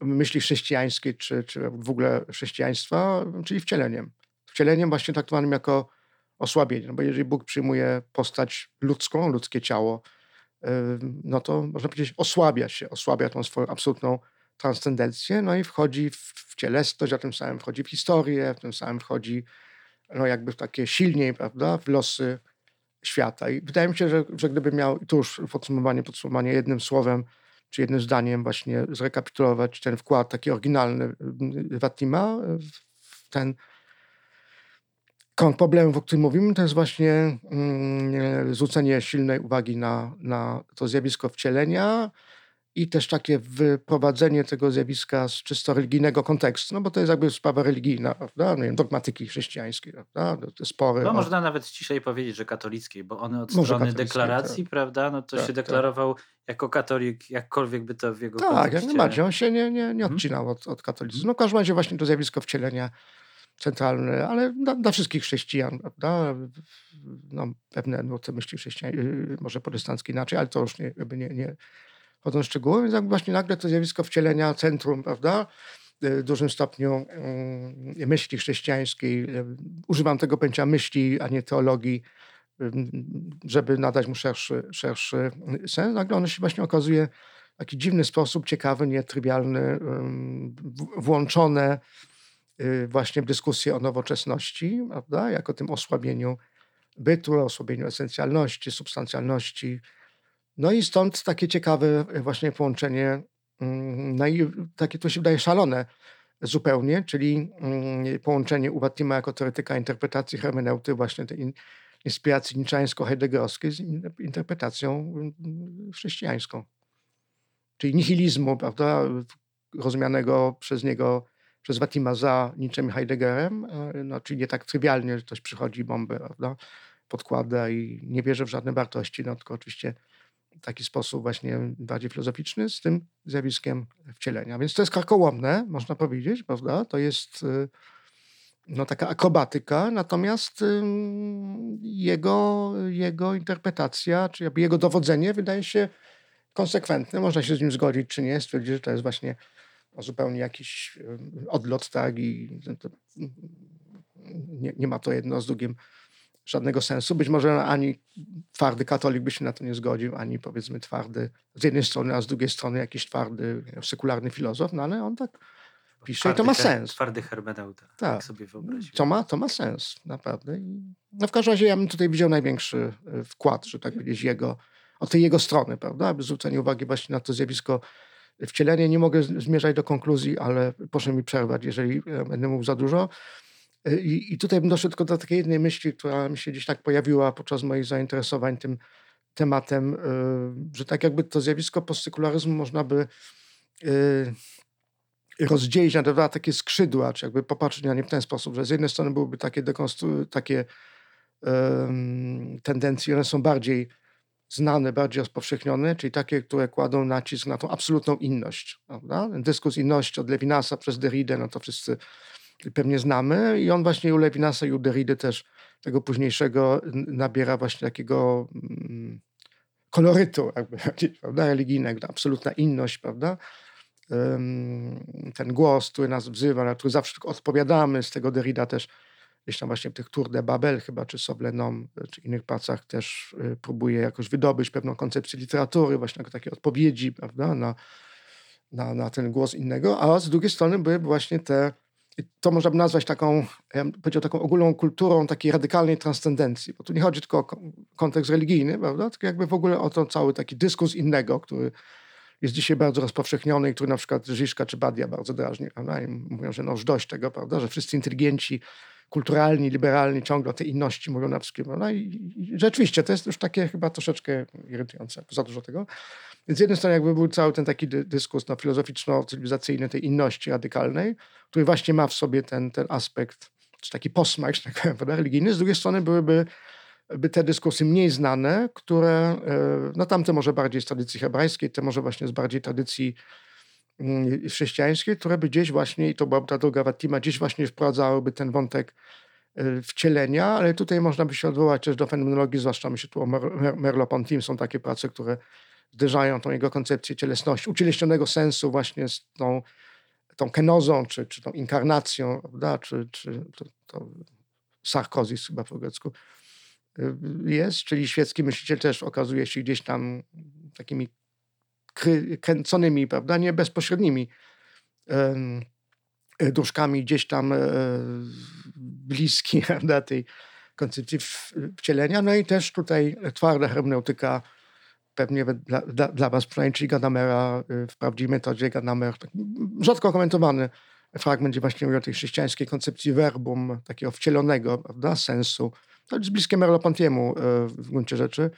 myśli chrześcijańskiej, czy, czy w ogóle chrześcijaństwa, czyli wcieleniem. Wcieleniem właśnie traktowanym jako osłabienie, no bo jeżeli Bóg przyjmuje postać ludzką, ludzkie ciało, y, no to można powiedzieć osłabia się, osłabia tą swoją absolutną transcendencję, no i wchodzi w, w cielesność, a tym samym wchodzi w historię, w tym samym wchodzi no jakby takie silniej, prawda, w losy świata. I wydaje mi się, że, że gdyby miał, tu już podsumowanie, podsumowanie jednym słowem, czy jednym zdaniem właśnie zrekapitulować ten wkład taki oryginalny y, Wattima w ten krąg problemów, o którym mówimy, to jest właśnie mm, zwrócenie silnej uwagi na, na to zjawisko wcielenia i też takie wyprowadzenie tego zjawiska z czysto religijnego kontekstu, no bo to jest jakby sprawa religijna, prawda? No, nie wiem, dogmatyki chrześcijańskiej, prawda? Te spory. No o- można nawet ściślej powiedzieć, że katolickiej, bo on od Może strony deklaracji, prawda, no to Tak, się tak. deklarował jako katolik, jakkolwiek by to w jego Tak, jak kontekście... najbardziej. On się nie, nie, nie Mhm. odcinał od, od katolicyzmu. No w każdym razie właśnie to zjawisko wcielenia centralne, ale dla, dla wszystkich chrześcijan, prawda? No, pewne nurty myśli chrześcijań, yy, może protestanckie inaczej, ale to już nie, jakby nie, nie wchodzą w szczegóły, więc właśnie nagle to zjawisko wcielenia centrum, prawda? W dużym stopniu yy, myśli chrześcijańskiej. Yy, Używam tego pojęcia myśli, a nie teologii, yy, żeby nadać mu szerszy, szerszy sens. Nagle ono się właśnie okazuje w taki dziwny sposób, ciekawy, nietrywialny, włączone y, właśnie w dyskusję o nowoczesności, prawda? jako tym osłabieniu bytu, osłabieniu esencjalności, substancjalności. No i stąd takie ciekawe y, właśnie połączenie, ym, no i takie to się wydaje szalone zupełnie, czyli ym, połączenie u Wattima jako teoretyka interpretacji hermeneuty właśnie tej in- inspiracji niczańsko-heideggerowskiej z in- interpretacją ym, chrześcijańską. Czyli nihilizmu, prawda, rozumianego przez niego, przez Wattima za i Heideggerem, e, no, czyli nie tak trywialnie, że ktoś przychodzi bombę, prawda, podkłada i nie wierzy w żadne wartości, no tylko oczywiście taki sposób właśnie bardziej filozoficzny z tym zjawiskiem wcielenia. Więc to jest karkołomne, można powiedzieć, prawda, to jest y, no, taka akrobatyka, natomiast jego, jego interpretacja, czy jego dowodzenie wydaje się konsekwentne. Można się z nim zgodzić, czy nie, stwierdzić, że to jest właśnie no, zupełnie jakiś odlot, tak, i nie, nie ma to jedno z drugim żadnego sensu. Być może ani twardy katolik by się na to nie zgodził, ani powiedzmy twardy z jednej strony, a z drugiej strony jakiś twardy sekularny filozof, no ale on tak pisze i to ma sens. Twardy hermeneuta, tak, Tak. sobie wyobraziłem. To ma, to ma sens, naprawdę. No w każdym razie ja bym tutaj widział największy y, wkład, że tak powiedzieć, jego, od tej jego strony, prawda? Aby zwrócenie uwagi właśnie na to zjawisko wcielenia. Nie mogę zmierzać do konkluzji, ale proszę mi przerwać, jeżeli e, będę mówił za dużo. Y, I, I tutaj bym doszedł tylko do takiej jednej myśli, która mi się gdzieś tak pojawiła podczas moich zainteresowań tym tematem, y, że tak jakby to zjawisko postsekularyzmu można by y, rozdzielić na dwa takie skrzydła, czy jakby popatrzeć na nie w ten sposób, że z jednej strony byłyby takie, dekonstru- takie em, tendencje, one są bardziej znane, bardziej rozpowszechnione, czyli takie, które kładą nacisk na tą absolutną inność. Prawda? Dyskurs inności od Levinasa przez Derridę, no to wszyscy pewnie znamy i on właśnie u Levinasa i u Derrida też tego późniejszego nabiera właśnie takiego mm, kolorytu jakby, prawda, religijnego, absolutna inność, prawda? Ten głos, który nas wzywa, na który zawsze odpowiadamy, z tego Derrida też gdzieś tam właśnie w tych Tour de Babel chyba, czy Soblenom, czy innych pracach też y, próbuje jakoś wydobyć pewną koncepcję literatury, właśnie takie odpowiedzi, prawda, na, na, na ten głos innego, a z drugiej strony były właśnie te, to można by nazwać taką, ja powiedział, taką ogólną kulturą takiej radykalnej transcendencji, bo tu nie chodzi tylko o kontekst religijny, prawda, tylko jakby w ogóle o to cały taki dyskurs innego, który jest dzisiaj bardzo rozpowszechniony i który na przykład Żyżka czy Badia bardzo drażni, prawda, i mówią, że no już dość tego, prawda, że wszyscy inteligenci kulturalni, liberalni ciągle o tej inności mówią na wszystkim. No i, i, rzeczywiście to jest już takie chyba troszeczkę irytujące, za dużo tego. Więc z jednej strony jakby był cały ten taki dyskurs no, filozoficzno-cywilizacyjny tej inności radykalnej, który właśnie ma w sobie ten, ten aspekt, czy taki posmak, tak powiem, religijny. Z drugiej strony byłyby by te dyskursy mniej znane, które, e, no tamte może bardziej z tradycji hebrajskiej, te może właśnie z bardziej tradycji mm, chrześcijańskiej, które by gdzieś właśnie, i to byłaby ta droga Watima, gdzieś właśnie wprowadzałyby ten wątek e, wcielenia, ale tutaj można by się odwołać też do fenomenologii, zwłaszcza myślę tu o Merleau-Ponty, są takie prace, które zderzają tą jego koncepcję cielesności, ucieleśnionego sensu właśnie z tą, tą kenozą, czy, czy tą inkarnacją, prawda? czy, czy to, to sarkozis chyba po grecku y, jest, czyli świecki myśliciel też okazuje się gdzieś tam takimi kręconymi, prawda, nie bezpośrednimi um, duszkami gdzieś tam e, bliski prawda, tej koncepcji wcielenia. No i też tutaj twarda hermeneutyka pewnie dla, dla, dla was przynajmniej, czyli Gadamera y, w prawdziwej metodzie Gadamer, tak rzadko komentowany fragment, gdzie właśnie mówi o tej chrześcijańskiej koncepcji verbum, takiego wcielonego prawda, sensu. To jest bliskie Merleau-Pontiemu y, w gruncie rzeczy.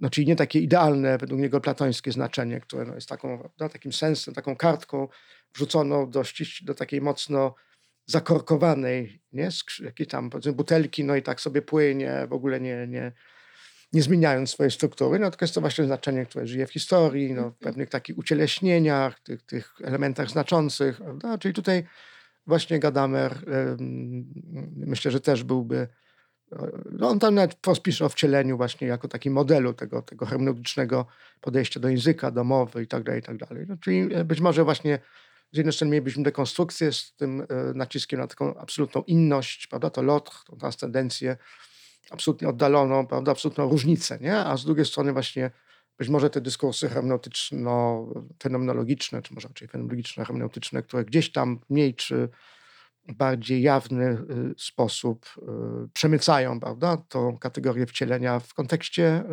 No, czyli nie takie idealne, według niego platońskie znaczenie, które no, jest taką, prawda, takim sensem, taką kartką wrzuconą do, do takiej mocno zakorkowanej, nie? jakiej tam butelki, no i tak sobie płynie, w ogóle nie, nie, nie zmieniając swojej struktury, no tylko jest to właśnie znaczenie, które żyje w historii, no, w mhm. pewnych takich ucieleśnieniach, tych, tych elementach znaczących, prawda? Czyli tutaj właśnie Gadamer myślę, że też byłby no on tam nawet pisze o wcieleniu właśnie jako takim modelu tego, tego hermeneutycznego podejścia do języka, do mowy i tak dalej, i tak dalej. No, czyli e, być może właśnie z jednej strony mielibyśmy dekonstrukcję z tym e, naciskiem na taką absolutną inność, prawda, to lot, tą transcendencję, absolutnie oddaloną, prawda, absolutną różnicę, nie? A z drugiej strony właśnie być może te dyskursy hermeneutyczno-fenomenologiczne, czy może raczej fenomenologiczno-hermeneutyczne, które gdzieś tam mniej czy bardziej jawny y, sposób y, przemycają, prawda, tą kategorię wcielenia w kontekście,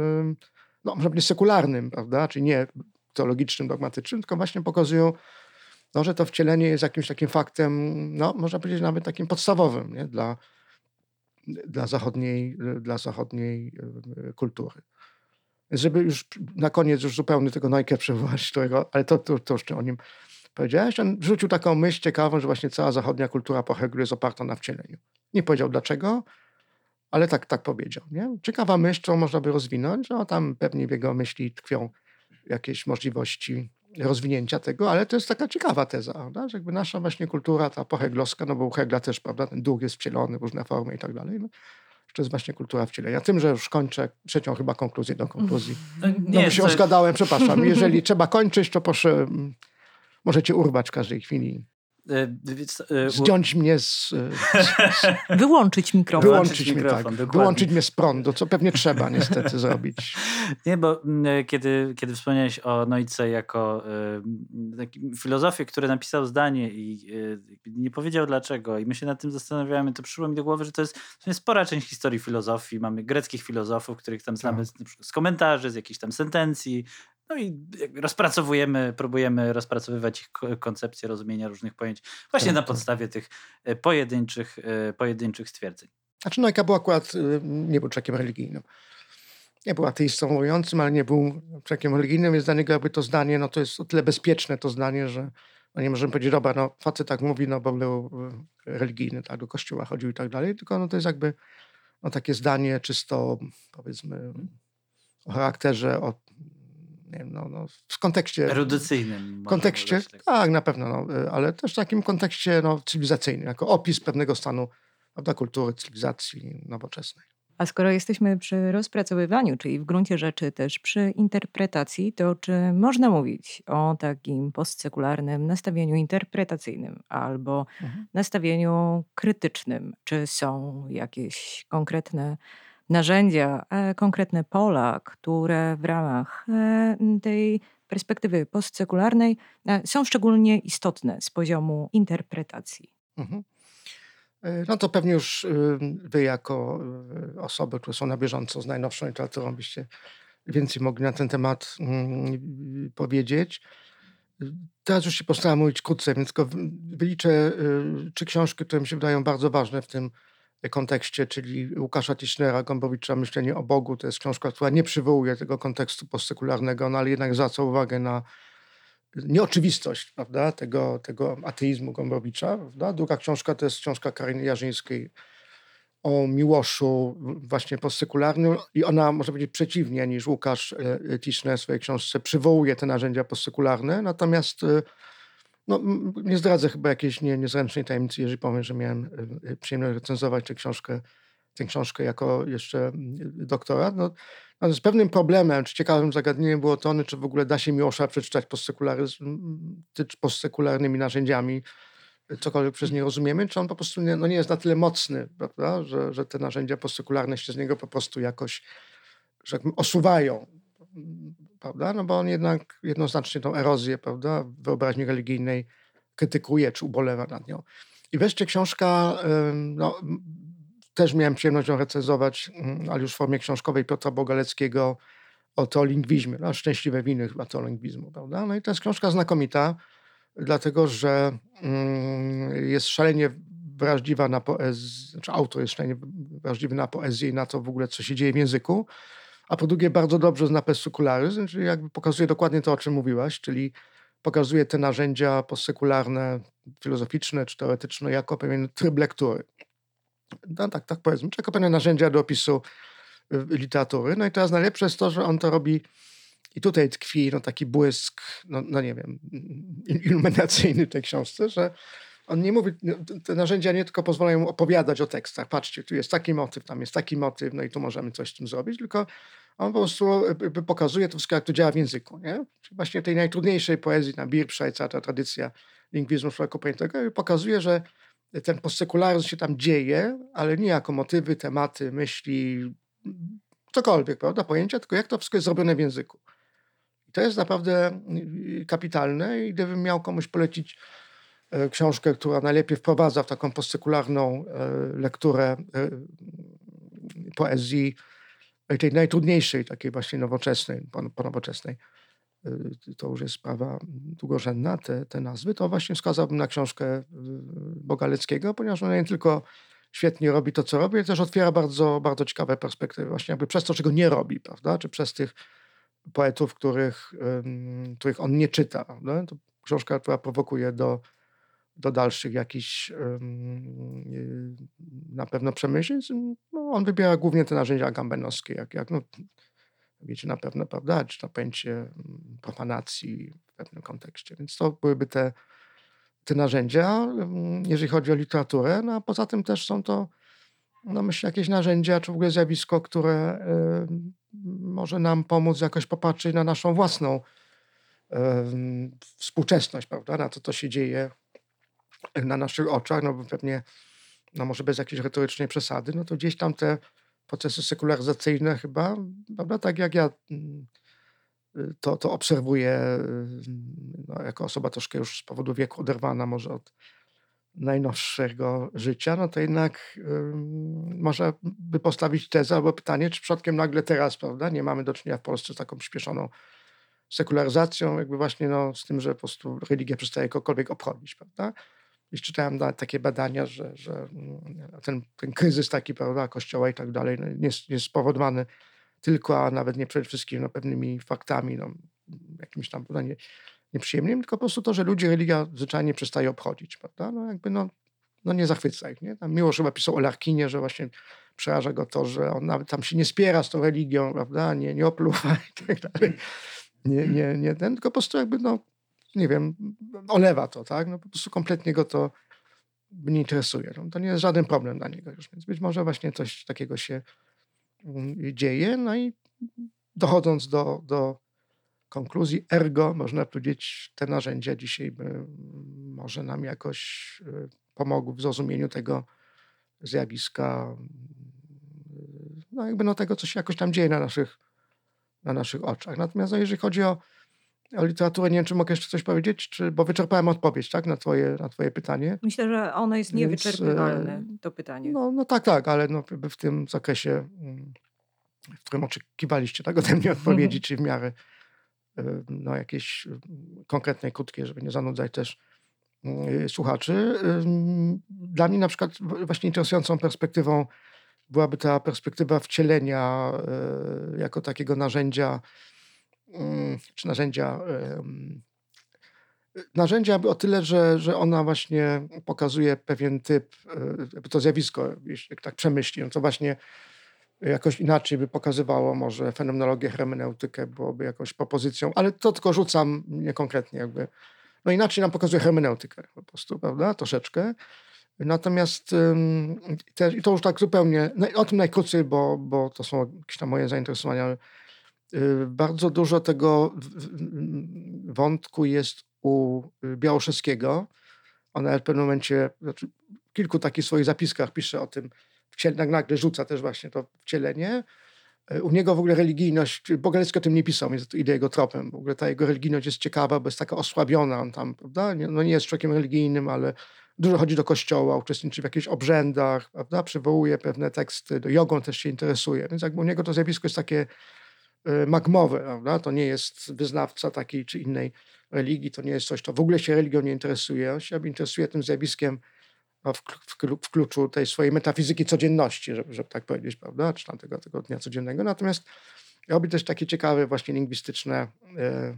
no, może być sekularnym, prawda, czyli nie teologicznym, dogmatycznym, tylko właśnie pokazują, no, że to wcielenie jest jakimś takim faktem, no, można powiedzieć nawet takim podstawowym nie, dla, dla zachodniej, dla zachodniej e, kultury. Żeby już na koniec już zupełnie tego Nike przywołać, którego, ale to, to, to jeszcze o nim powiedziałeś, on wrzucił taką myśl ciekawą, że właśnie cała zachodnia kultura po Hegelu jest oparta na wcieleniu. Nie powiedział dlaczego, ale tak, tak powiedział. Nie? Ciekawa myśl, którą można by rozwinąć, no tam pewnie w jego myśli tkwią jakieś możliwości rozwinięcia tego, ale to jest taka ciekawa teza, prawda? że jakby nasza właśnie kultura, ta poheglowska, no bo u Hegla też, prawda, ten duch jest wcielony, różne formy i tak dalej, no, to jest właśnie kultura wcielenia. Tym, że już kończę trzecią chyba konkluzję do konkluzji. No, nie, no się to... rozgadałem, przepraszam. Jeżeli trzeba kończyć, to proszę, mm, możecie urwać w każdej chwili. E, e, Zdjąć mnie z... z, z wyłączyć mikrofon. Wyłączyć, wyłączyć mikrofon, tak. Wyłączyć mnie z prądu, co pewnie trzeba niestety zrobić. Nie, bo e, kiedy, kiedy wspomniałeś o Nojce jako y, filozofię, który napisał zdanie i y, nie powiedział dlaczego i my się nad tym zastanawiamy, to przyszło mi do głowy, że to jest, to jest spora część historii filozofii. Mamy greckich filozofów, których tam znamy tak. z, z komentarzy, z jakichś tam sentencji, no i rozpracowujemy, próbujemy rozpracowywać ich koncepcje rozumienia różnych pojęć właśnie tak, na tak. podstawie tych e, pojedynczych, e, pojedynczych stwierdzeń. Znaczy Nojka był akurat, y, nie był człowiekiem religijnym. Nie był ateistą mówiącym, ale nie był człowiekiem religijnym, więc dla niego jakby to zdanie, no to jest o tyle bezpieczne to zdanie, że no nie możemy powiedzieć, dobra, no facet tak mówi, no bo był religijny, tak, do kościoła chodził i tak dalej, tylko no to jest jakby no, takie zdanie czysto, powiedzmy, o charakterze, o wiem, no, no, w kontekście... Erudycyjnym. kontekście, tak. tak, na pewno, no, y, ale też w takim kontekście no, cywilizacyjnym, jako opis pewnego stanu prawda, kultury, cywilizacji nowoczesnej. A skoro jesteśmy przy rozpracowywaniu, czyli w gruncie rzeczy też przy interpretacji, to czy można mówić o takim postsekularnym nastawieniu interpretacyjnym albo Mhm. nastawieniu krytycznym? Czy są jakieś konkretne narzędzia, e, konkretne pola, które w ramach e, tej perspektywy postsekularnej e, są szczególnie istotne z poziomu interpretacji? Mhm. No to pewnie już y, wy jako y, osoby, które są na bieżąco z najnowszą literaturą byście więcej mogli na ten temat mm, powiedzieć. Teraz już się postaram mówić krótce, więc tylko wy- wyliczę y, trzy książki, które mi się wydają bardzo ważne w tym kontekście, czyli Łukasza Tischnera, Gombrowicza Myślenie o Bogu. To jest książka, która nie przywołuje tego kontekstu postsekularnego, no ale jednak zwraca uwagę na nieoczywistość prawda, tego, tego ateizmu Gombrowicza. Prawda? Druga książka to jest książka Kariny Jarzyńskiej o Miłoszu właśnie postsekularnym i ona, może powiedzieć, przeciwnie niż Łukasz e, Tischner w swojej książce przywołuje te narzędzia postsekularne, natomiast e, no, nie zdradzę chyba jakiejś nie, niezręcznej tajemnicy, jeżeli powiem, że miałem e, przyjemność recenzować tę książkę, tę książkę jako jeszcze doktorat. No, Natomiast pewnym problemem, czy ciekawym zagadnieniem było to, czy w ogóle da się Miłosza przeczytać postsekularnymi narzędziami, cokolwiek przez nie rozumiemy, czy on po prostu nie, no nie jest na tyle mocny, prawda, że, że te narzędzia postsekularne się z niego po prostu jakoś, że osuwają, prawda, no bo on jednak jednoznacznie tą erozję, prawda, wyobraźni religijnej krytykuje, czy ubolewa nad nią. I wreszcie książka, no, też miałem przyjemność ją recenzować, mm, ale już w formie książkowej Piotra Bogaleckiego o teolingwizmie, no, Szczęśliwe winy chyba teolingwizmu, prawda? No i to jest książka znakomita, dlatego że mm, jest szalenie wrażliwa na poezję, znaczy autor jest szalenie wrażliwy na poezję i na to w ogóle, co się dzieje w języku, a po drugie bardzo dobrze zna pessekularyzm, czyli jakby pokazuje dokładnie to, o czym mówiłaś, czyli pokazuje te narzędzia postsekularne, filozoficzne czy teoretyczne jako pewien tryb lektury no tak, tak powiedzmy, czy jako pewne narzędzia do opisu y, literatury. No i teraz najlepsze jest to, że on to robi i tutaj tkwi no, taki błysk, no, no nie wiem, il- iluminacyjny tej książce, że on nie mówi, no, te- narzędzia nie tylko pozwalają opowiadać o tekstach, patrzcie, tu jest taki motyw, tam jest taki motyw, no i tu możemy coś z tym zrobić, tylko on po prostu jakby pokazuje to wszystko, jak to działa w języku, nie? Czyli właśnie tej najtrudniejszej poezji, na Birpsza i cała ta tradycja lingwizmu człowieka pojętego pokazuje, że ten postsekularyzm się tam dzieje, ale nie jako motywy, tematy, myśli, cokolwiek, prawda, pojęcia, tylko jak to wszystko jest zrobione w języku. I to jest naprawdę y, kapitalne i gdybym miał komuś polecić e, książkę, która najlepiej wprowadza w taką postsekularną e, lekturę e, poezji, e, tej najtrudniejszej, takiej właśnie nowoczesnej, pon- ponowoczesnej, to już jest sprawa długorzędna, te, te nazwy, to właśnie wskazałbym na książkę Bogaleckiego, ponieważ ona nie tylko świetnie robi to, co robi, ale też otwiera bardzo, bardzo ciekawe perspektywy, właśnie jakby przez to, czego nie robi, prawda, czy przez tych poetów, których, których on nie czyta. Prawda? To książka, która prowokuje do, do dalszych jakichś y, na pewno przemyśleń. No, on wybiera głównie te narzędzia agambenowskie, jak, jak no, wiecie na pewno, prawda, czy to pojęcie mm, profanacji w pewnym kontekście. Więc to byłyby te, te narzędzia, jeżeli chodzi o literaturę. No a poza tym też są to, no myślę, jakieś narzędzia, czy w ogóle zjawisko, które y, może nam pomóc jakoś popatrzeć na naszą własną em, współczesność, prawda, na to, co się dzieje na naszych oczach, no bo pewnie, no może bez jakiejś retorycznej przesady, no to gdzieś tam te procesy sekularyzacyjne chyba, prawda, tak jak ja mm, y, to, to obserwuję y, no, jako osoba troszkę już z powodu wieku oderwana może od najnowszego życia, no to jednak ym, można by postawić tezę albo pytanie, czy przypadkiem nagle teraz, prawda, nie mamy do czynienia w Polsce z taką przyspieszoną sekularyzacją, jakby właśnie no, z tym, że po prostu religia przestaje kogokolwiek obchodzić, prawda? I czytałem takie badania, że, że mm, ten, ten kryzys taki, prawda, kościoła i tak dalej, no, nie jest, jest spowodowany tylko, a nawet nie przede wszystkim no, pewnymi faktami, no, jakimś tam prawda, nie, nieprzyjemnym, tylko po prostu to, że ludzi religia zwyczajnie przestaje obchodzić, prawda? No jakby no, no nie zachwyca ich, nie? Tam Miłosz chyba pisał o Larkinie, że właśnie przeraża go to, że on nawet tam się nie spiera z tą religią, prawda? Nie, nie opluwa i tak dalej. Nie, nie, nie ten, tylko po prostu jakby no, nie wiem, olewa to, tak? No po prostu kompletnie go to nie interesuje. No, to nie jest żaden problem dla niego już, więc być może właśnie coś takiego się mm, dzieje. No i dochodząc do, do konkluzji, ergo można powiedzieć, te narzędzia dzisiaj by, mm, może nam jakoś y, pomogły w zrozumieniu tego zjawiska, mm, no jakby no tego, co się jakoś tam dzieje na naszych, na naszych oczach. Natomiast no, jeżeli chodzi o, o literaturę, nie wiem, czy mogę jeszcze coś powiedzieć, czy, bo wyczerpałem odpowiedź tak, na, twoje, na twoje pytanie. Myślę, że ono jest Więc, niewyczerpywalne, e, to pytanie. No, no tak, tak, ale no, w tym zakresie, mm, w którym oczekiwaliście tak ode mnie odpowiedzi, czy w miarę y, no, jakieś y, konkretnej, krótkiej, żeby nie zanudzać też y, słuchaczy. Dla mnie na przykład właśnie interesującą perspektywą byłaby ta perspektywa wcielenia y, jako takiego narzędzia, czy narzędzia, narzędzia o tyle, że, że ona właśnie pokazuje pewien typ, jakby to zjawisko, jeśli tak przemyśli, no to właśnie jakoś inaczej by pokazywało może fenomenologię, hermeneutykę, byłoby jakąś propozycją, ale to tylko rzucam niekonkretnie jakby. No inaczej nam pokazuje hermeneutykę po prostu, prawda, troszeczkę. Natomiast i to już tak zupełnie, no, o tym najkrócej, bo, bo to są jakieś tam moje zainteresowania. Y, Bardzo dużo tego wątku jest u y, Białoszewskiego. On nawet w pewnym momencie, znaczy w kilku takich swoich zapiskach pisze o tym, nagle rzuca też właśnie to wcielenie. E, U niego w ogóle religijność, Bogalecki o tym nie pisał, więc idę jego tropem. W ogóle ta jego religijność jest ciekawa, bo jest taka osłabiona. On tam, prawda? Nie, no nie jest człowiekiem religijnym, ale dużo chodzi do kościoła, uczestniczy w jakichś obrzędach, prawda? Przywołuje pewne teksty, do jogą też się interesuje. Więc jakby u niego to zjawisko jest takie magmowe, prawda? To nie jest wyznawca takiej czy innej religii, to nie jest coś, to w ogóle się religią nie interesuje. On się interesuje tym zjawiskiem w, kl- w, klu- w kluczu tej swojej metafizyki codzienności, żeby, żeby tak powiedzieć, prawda? Czy tam tego, dnia codziennego. Natomiast robi też takie ciekawe właśnie lingwistyczne e,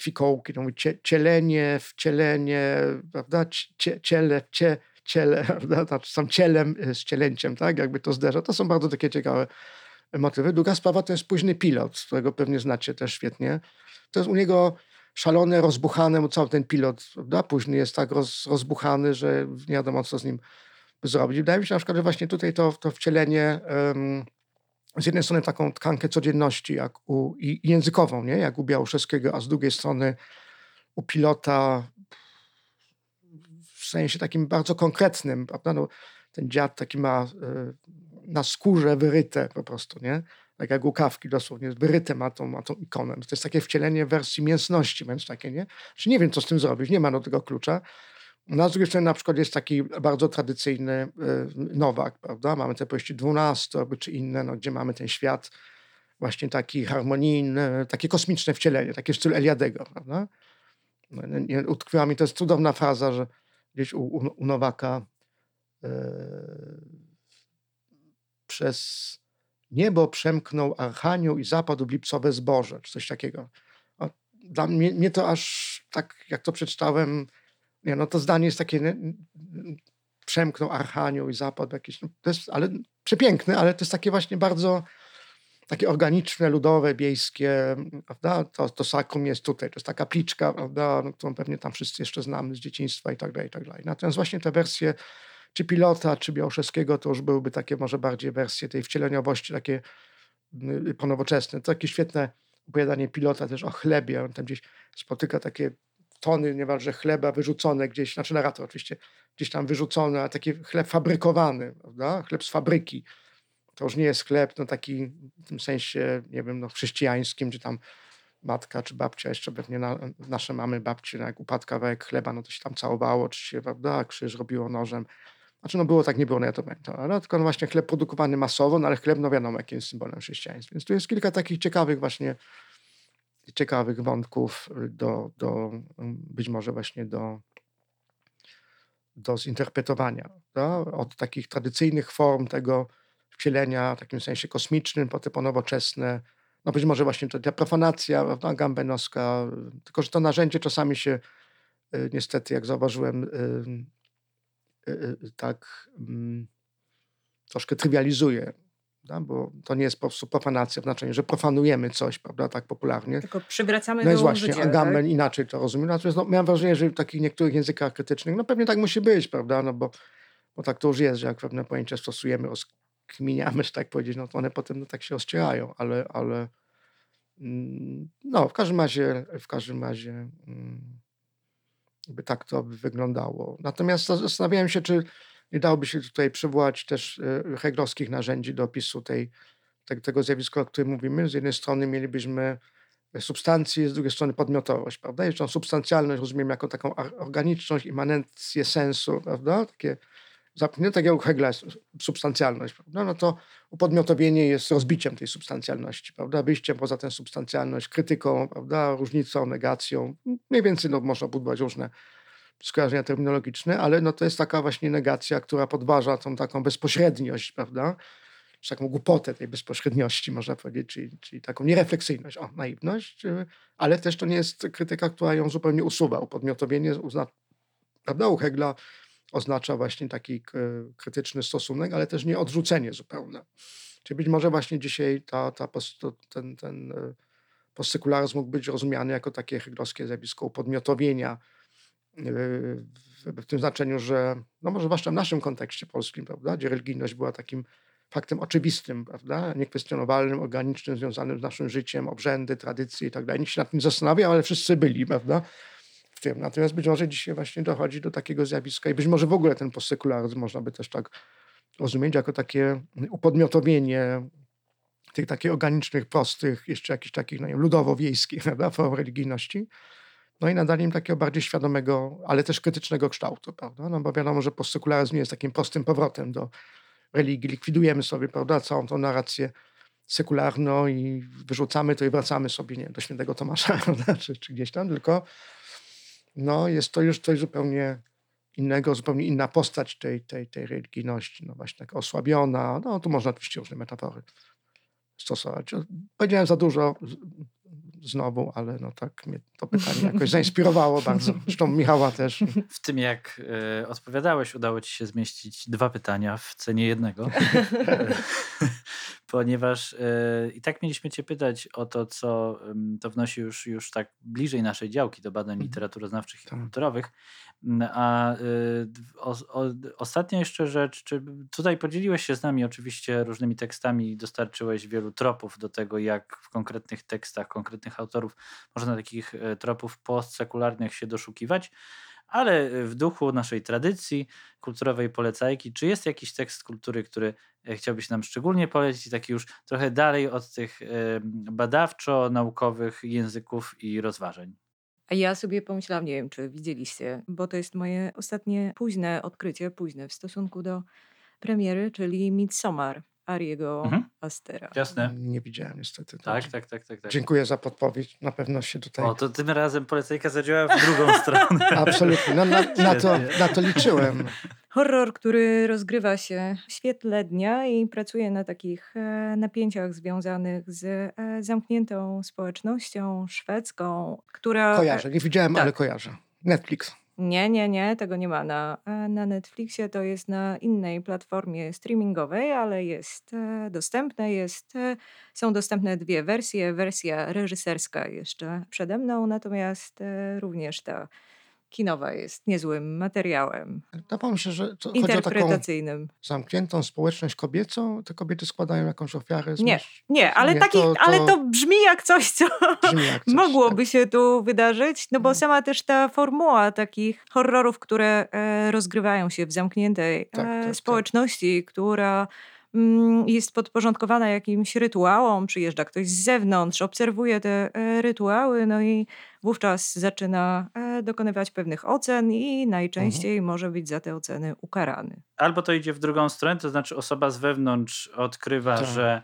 fikołki, no, mówi cie, cielenie, wcielenie, prawda? Cie, ciele, cie, ciele, prawda? Sam cielem e, z cielęciem, tak? Jakby to zderza. To są bardzo takie ciekawe motywy. Druga sprawa to jest późny pilot, którego pewnie znacie też świetnie. To jest u niego szalone, rozbuchane, bo cały ten pilot, prawda? Późny jest tak roz, rozbuchany, że nie wiadomo, co z nim zrobić. Wydaje mi się na przykład, że właśnie tutaj to, to wcielenie em, z jednej strony taką tkankę codzienności jak u, i, i językową, nie? jak u Białoszewskiego, a z drugiej strony u pilota w sensie takim bardzo konkretnym, prawda? No, ten dziad taki ma e, na skórze wyryte po prostu, nie? Tak jak u kawki dosłownie, wyryte ma tą, ma tą ikonę. To jest takie wcielenie wersji mięsności, więc takie, nie? Czy nie wiem, co z tym zrobić, nie ma do tego klucza. No, a z drugiej strony na przykład jest taki bardzo tradycyjny y, Nowak, prawda? Mamy te powieści dwunasto czy inne, no, gdzie mamy ten świat właśnie taki harmonijny, takie kosmiczne wcielenie, takie w stylu Eliadego, prawda? No, utkwiła mi, to jest cudowna fraza, że gdzieś u, u, u Nowaka y, przez niebo przemknął archanioł i zapadł w lipcowe zboże, czy coś takiego. A Dla mnie, mnie to aż tak, jak to przeczytałem, nie, no to zdanie jest takie, nie, przemknął archanioł i zapadł jakiś, no, to jest, ale przepiękne, ale to jest takie właśnie bardzo takie organiczne, ludowe, biejskie, prawda? To, to sakrum jest tutaj, to jest ta kapliczka, prawda? No, którą pewnie tam wszyscy jeszcze znamy z dzieciństwa i tak dalej, i tak dalej. Natomiast właśnie te wersje czy Pilota, czy Białoszewskiego, to już byłyby takie może bardziej wersje tej wcieleniowości, takie y, ponowoczesne. To takie świetne opowiadanie Pilota też o chlebie. On tam gdzieś spotyka takie tony niemalże chleba wyrzucone gdzieś, znaczy narrator oczywiście, gdzieś tam wyrzucone, a taki chleb fabrykowany, prawda? Chleb z fabryki. To już nie jest chleb, no taki w tym sensie, nie wiem, no chrześcijańskim, czy tam matka czy babcia, jeszcze pewnie na, nasze mamy, babcie, no jak upadł kawałek chleba, no to się tam całowało, czy się, prawda, krzyż robiło nożem. Znaczy, no było tak, nie było, no ja to pamiętam. Ale tylko no właśnie chleb produkowany masowo, no ale chleb, no wiadomo, jest symbolem chrześcijaństwa. Więc tu jest kilka takich ciekawych właśnie, ciekawych wątków do, do być może właśnie do, do zinterpretowania. Prawda? Od takich tradycyjnych form tego wcielenia w takim sensie kosmicznym, po te nowoczesne, no być może właśnie to, ta profanacja, prawda, gambenowska, tylko że to narzędzie czasami się y, niestety, jak zauważyłem, tak mm, troszkę trywializuje, prawda? bo to nie jest po prostu profanacja w znaczeniu, że profanujemy coś, prawda, tak popularnie. Tylko przywracamy No jest do właśnie, życia, Agamben tak? inaczej to rozumie. Natomiast no, miałem wrażenie, że w takich niektórych językach krytycznych, no pewnie tak musi być, prawda, no bo, bo tak to już jest, że jak pewne pojęcia stosujemy, roz, kminiamy, że tak powiedzieć, no to one potem no, tak się rozcierają, ale, ale mm, no w każdym razie, w każdym razie mm, by tak to by wyglądało. Natomiast zastanawiałem się, czy nie dałoby się tutaj przywołać też e, heglowskich narzędzi do opisu tej, te, tego zjawiska, o którym mówimy. Z jednej strony mielibyśmy substancję, z drugiej strony podmiotowość, prawda? Jeszcze tą substancjalność rozumiem jako taką organiczność, immanencję sensu, prawda? Takie, zap- nie tak jak u Hegla jest substancjalność, prawda? No to upodmiotowienie jest rozbiciem tej substancjalności, prawda? Wyjściem poza tę substancjalność, krytyką, prawda? Różnicą, negacją. Mniej więcej no, można budować różne skojarzenia terminologiczne, ale no to jest taka właśnie negacja, która podważa tą taką bezpośredniość, prawda? Czy taką głupotę tej bezpośredniości, można powiedzieć, czyli, czyli taką nierefleksyjność, o, naiwność, y, ale też to nie jest krytyka, która ją zupełnie usuwa. Upodmiotowienie uzna, prawda, u Hegla oznacza właśnie taki krytyczny stosunek, ale też nie odrzucenie zupełne. Czyli być może właśnie dzisiaj ta, ta, pos- to- ten, ten postsykularyzm mógł być rozumiany jako takie heglowskie zjawisko upodmiotowienia, w, w tym znaczeniu, że no może zwłaszcza w naszym kontekście polskim, prawda, gdzie religijność była takim faktem oczywistym, prawda, niekwestionowalnym, organicznym, związanym z naszym życiem, obrzędy, tradycje i tak dalej. Nikt się nad tym zastanawiał, ale wszyscy byli, prawda, w tym. Natomiast być może dzisiaj właśnie dochodzi do takiego zjawiska i być może w ogóle ten postsekularyzm można by też tak rozumieć jako takie upodmiotowienie tych takich organicznych, prostych, jeszcze jakichś takich, no ludowo-wiejskich, prawda, form religijności. No i nadanie im takiego bardziej świadomego, ale też krytycznego kształtu, prawda? No bo wiadomo, że postsekularyzm nie jest takim prostym powrotem do religii. Likwidujemy sobie, prawda, całą tą narrację sekularną i wyrzucamy to i wracamy sobie, nie do świętego Tomasza, prawda, czy, czy gdzieś tam, tylko no jest to już coś zupełnie innego, zupełnie inna postać tej, tej, tej religijności, no właśnie taka osłabiona, no tu można oczywiście różne metafory stosować. Powiedziałem za dużo znowu, ale no tak mnie to pytanie jakoś zainspirowało bardzo. Zresztą Michała też. W tym, jak e, odpowiadałeś, udało ci się zmieścić dwa pytania w cenie jednego. Ponieważ e, i tak mieliśmy cię pytać o to, co to wnosi już, już tak bliżej naszej działki do badań Mhm. literaturoznawczych i Tak. kulturowych. M, A e, d- o, o, ostatnia jeszcze rzecz, czy tutaj podzieliłeś się z nami oczywiście różnymi tekstami dostarczyłeś wielu tropów do tego, jak w konkretnych tekstach konkretnych autorów można takich e, tropów postsekularnych się doszukiwać. Ale w duchu naszej tradycji kulturowej polecajki, czy jest jakiś tekst kultury, który e, chciałbyś nam szczególnie polecić, taki już trochę dalej od tych e, badawczo-naukowych języków i rozważań? A ja sobie pomyślałam, nie wiem, czy widzieliście, bo to jest moje ostatnie późne odkrycie, późne w stosunku do premiery, czyli Midsommar Ariego Mhm. Astera. Jasne. Nie widziałem niestety. Tak, Także tak, tak, tak. tak. Dziękuję za podpowiedź. Na pewno się tutaj... O, to tym razem polecajka zadziałała w drugą stronę. Absolutnie. No, na, na, to, na to liczyłem. Horror, który rozgrywa się w świetle dnia i pracuje na takich e, napięciach związanych z e, zamkniętą społecznością szwedzką, która. Kojarzę. Nie widziałem, tak. ale kojarzę. Netflix. Nie, nie, nie, tego nie ma na, e, na Netflixie, to jest na innej platformie streamingowej, ale jest e, dostępne, jest, e, są dostępne dwie wersje, wersja reżyserska jeszcze przede mną, natomiast również ta kinowa jest niezłym materiałem Wydawało mi się, że to chodzi o taką interpretacyjnym. zamkniętą społeczność kobiecą. Te kobiety składają jakąś ofiarę. Nie, nie, ale, Nie, taki, to- ale to- to brzmi jak coś, co Brzmi jak coś, mogłoby się tu wydarzyć, no bo No. sama też ta formuła takich horrorów, które e, rozgrywają się w zamkniętej Tak, e, tak, tak. społeczności, która jest podporządkowana jakimś rytuałom, przyjeżdża ktoś z zewnątrz, obserwuje te e, rytuały, no i wówczas zaczyna e, dokonywać pewnych ocen i najczęściej może być za te oceny ukarany. Albo to idzie w drugą stronę, to znaczy osoba z wewnątrz odkrywa, Tak. że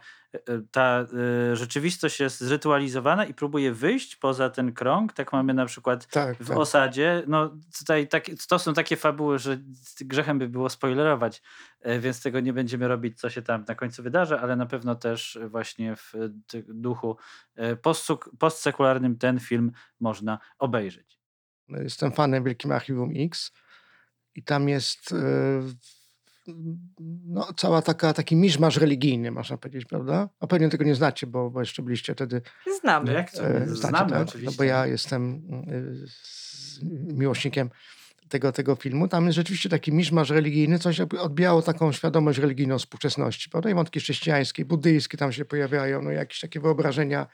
ta e, rzeczywistość jest zrytualizowana i próbuje wyjść poza ten krąg. Tak mamy na przykład Tak, w tak. osadzie. No tutaj takie, to są takie fabuły, że grzechem by było spoilerować, e, więc tego nie będziemy robić, co się tam na końcu wydarzy, ale na pewno też właśnie w e, duchu e, postsek- postsekularnym ten film można obejrzeć. Jestem fanem Wielkim Archiwum X i tam jest e, no, cała taka, taki miszmasz religijny, można powiedzieć, prawda? A pewnie tego nie znacie, bo, bo jeszcze byliście wtedy Znamy. No jak to? e, Znamy znacie, tak? No oczywiście. bo ja jestem e, z- miłośnikiem tego, tego filmu. Tam jest rzeczywiście taki miszmasz religijny, coś jakby odbijało taką świadomość religijną współczesności. Prawda? I wątki chrześcijańskie, buddyjskie tam się pojawiają, no jakieś takie wyobrażenia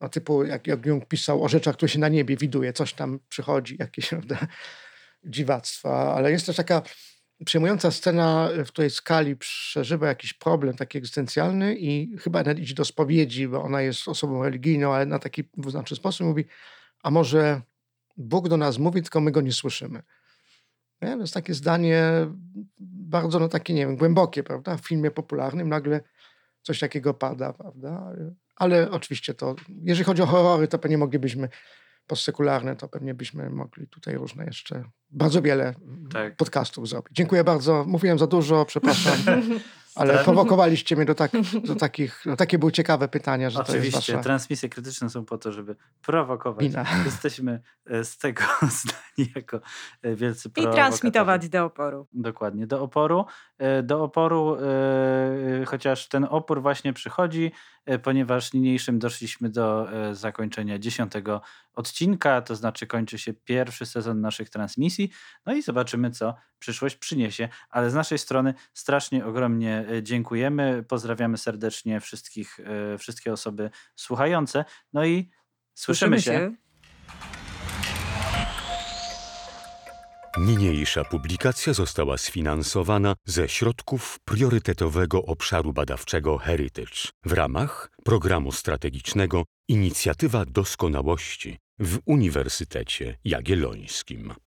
no, typu jak, jak Jung pisał o rzeczach, które się na niebie widuje, coś tam przychodzi, jakieś prawda, dziwactwa, ale jest też taka przejmująca scena, w której Skali przeżywa jakiś problem taki egzystencjalny i chyba idzie do spowiedzi, bo ona jest osobą religijną, ale na taki dwuznaczny sposób mówi, a może Bóg do nas mówi, tylko my go nie słyszymy. Nie? To jest takie zdanie bardzo, no takie, nie wiem, głębokie, prawda? W filmie popularnym nagle coś takiego pada, prawda? Ale oczywiście to, jeżeli chodzi o horrory, to pewnie moglibyśmy postsekularne, to pewnie byśmy mogli tutaj różne jeszcze, bardzo wiele Tak. podcastów zrobić. Dziękuję bardzo. Mówiłem za dużo, przepraszam, ale prowokowaliście mnie do, tak, do takich, no takie były ciekawe pytania, że to jest Oczywiście, wasza transmisje krytyczne są po to, żeby prowokować. wina. Jesteśmy e, z tego zdani jako e, wielcy I transmitować do oporu. Dokładnie, do oporu. E, Do oporu, chociaż ten opór właśnie przychodzi, ponieważ niniejszym doszliśmy do e, zakończenia dziesiątego odcinka, to znaczy kończy się pierwszy sezon naszych transmisji. No i zobaczymy, co przyszłość przyniesie. Ale z naszej strony strasznie ogromnie e, dziękujemy. Pozdrawiamy serdecznie wszystkich, e, wszystkie osoby słuchające. No i słyszymy, się. Niniejsza publikacja została sfinansowana ze środków priorytetowego obszaru badawczego Heritage w ramach programu strategicznego Inicjatywa Doskonałości w Uniwersytecie Jagiellońskim.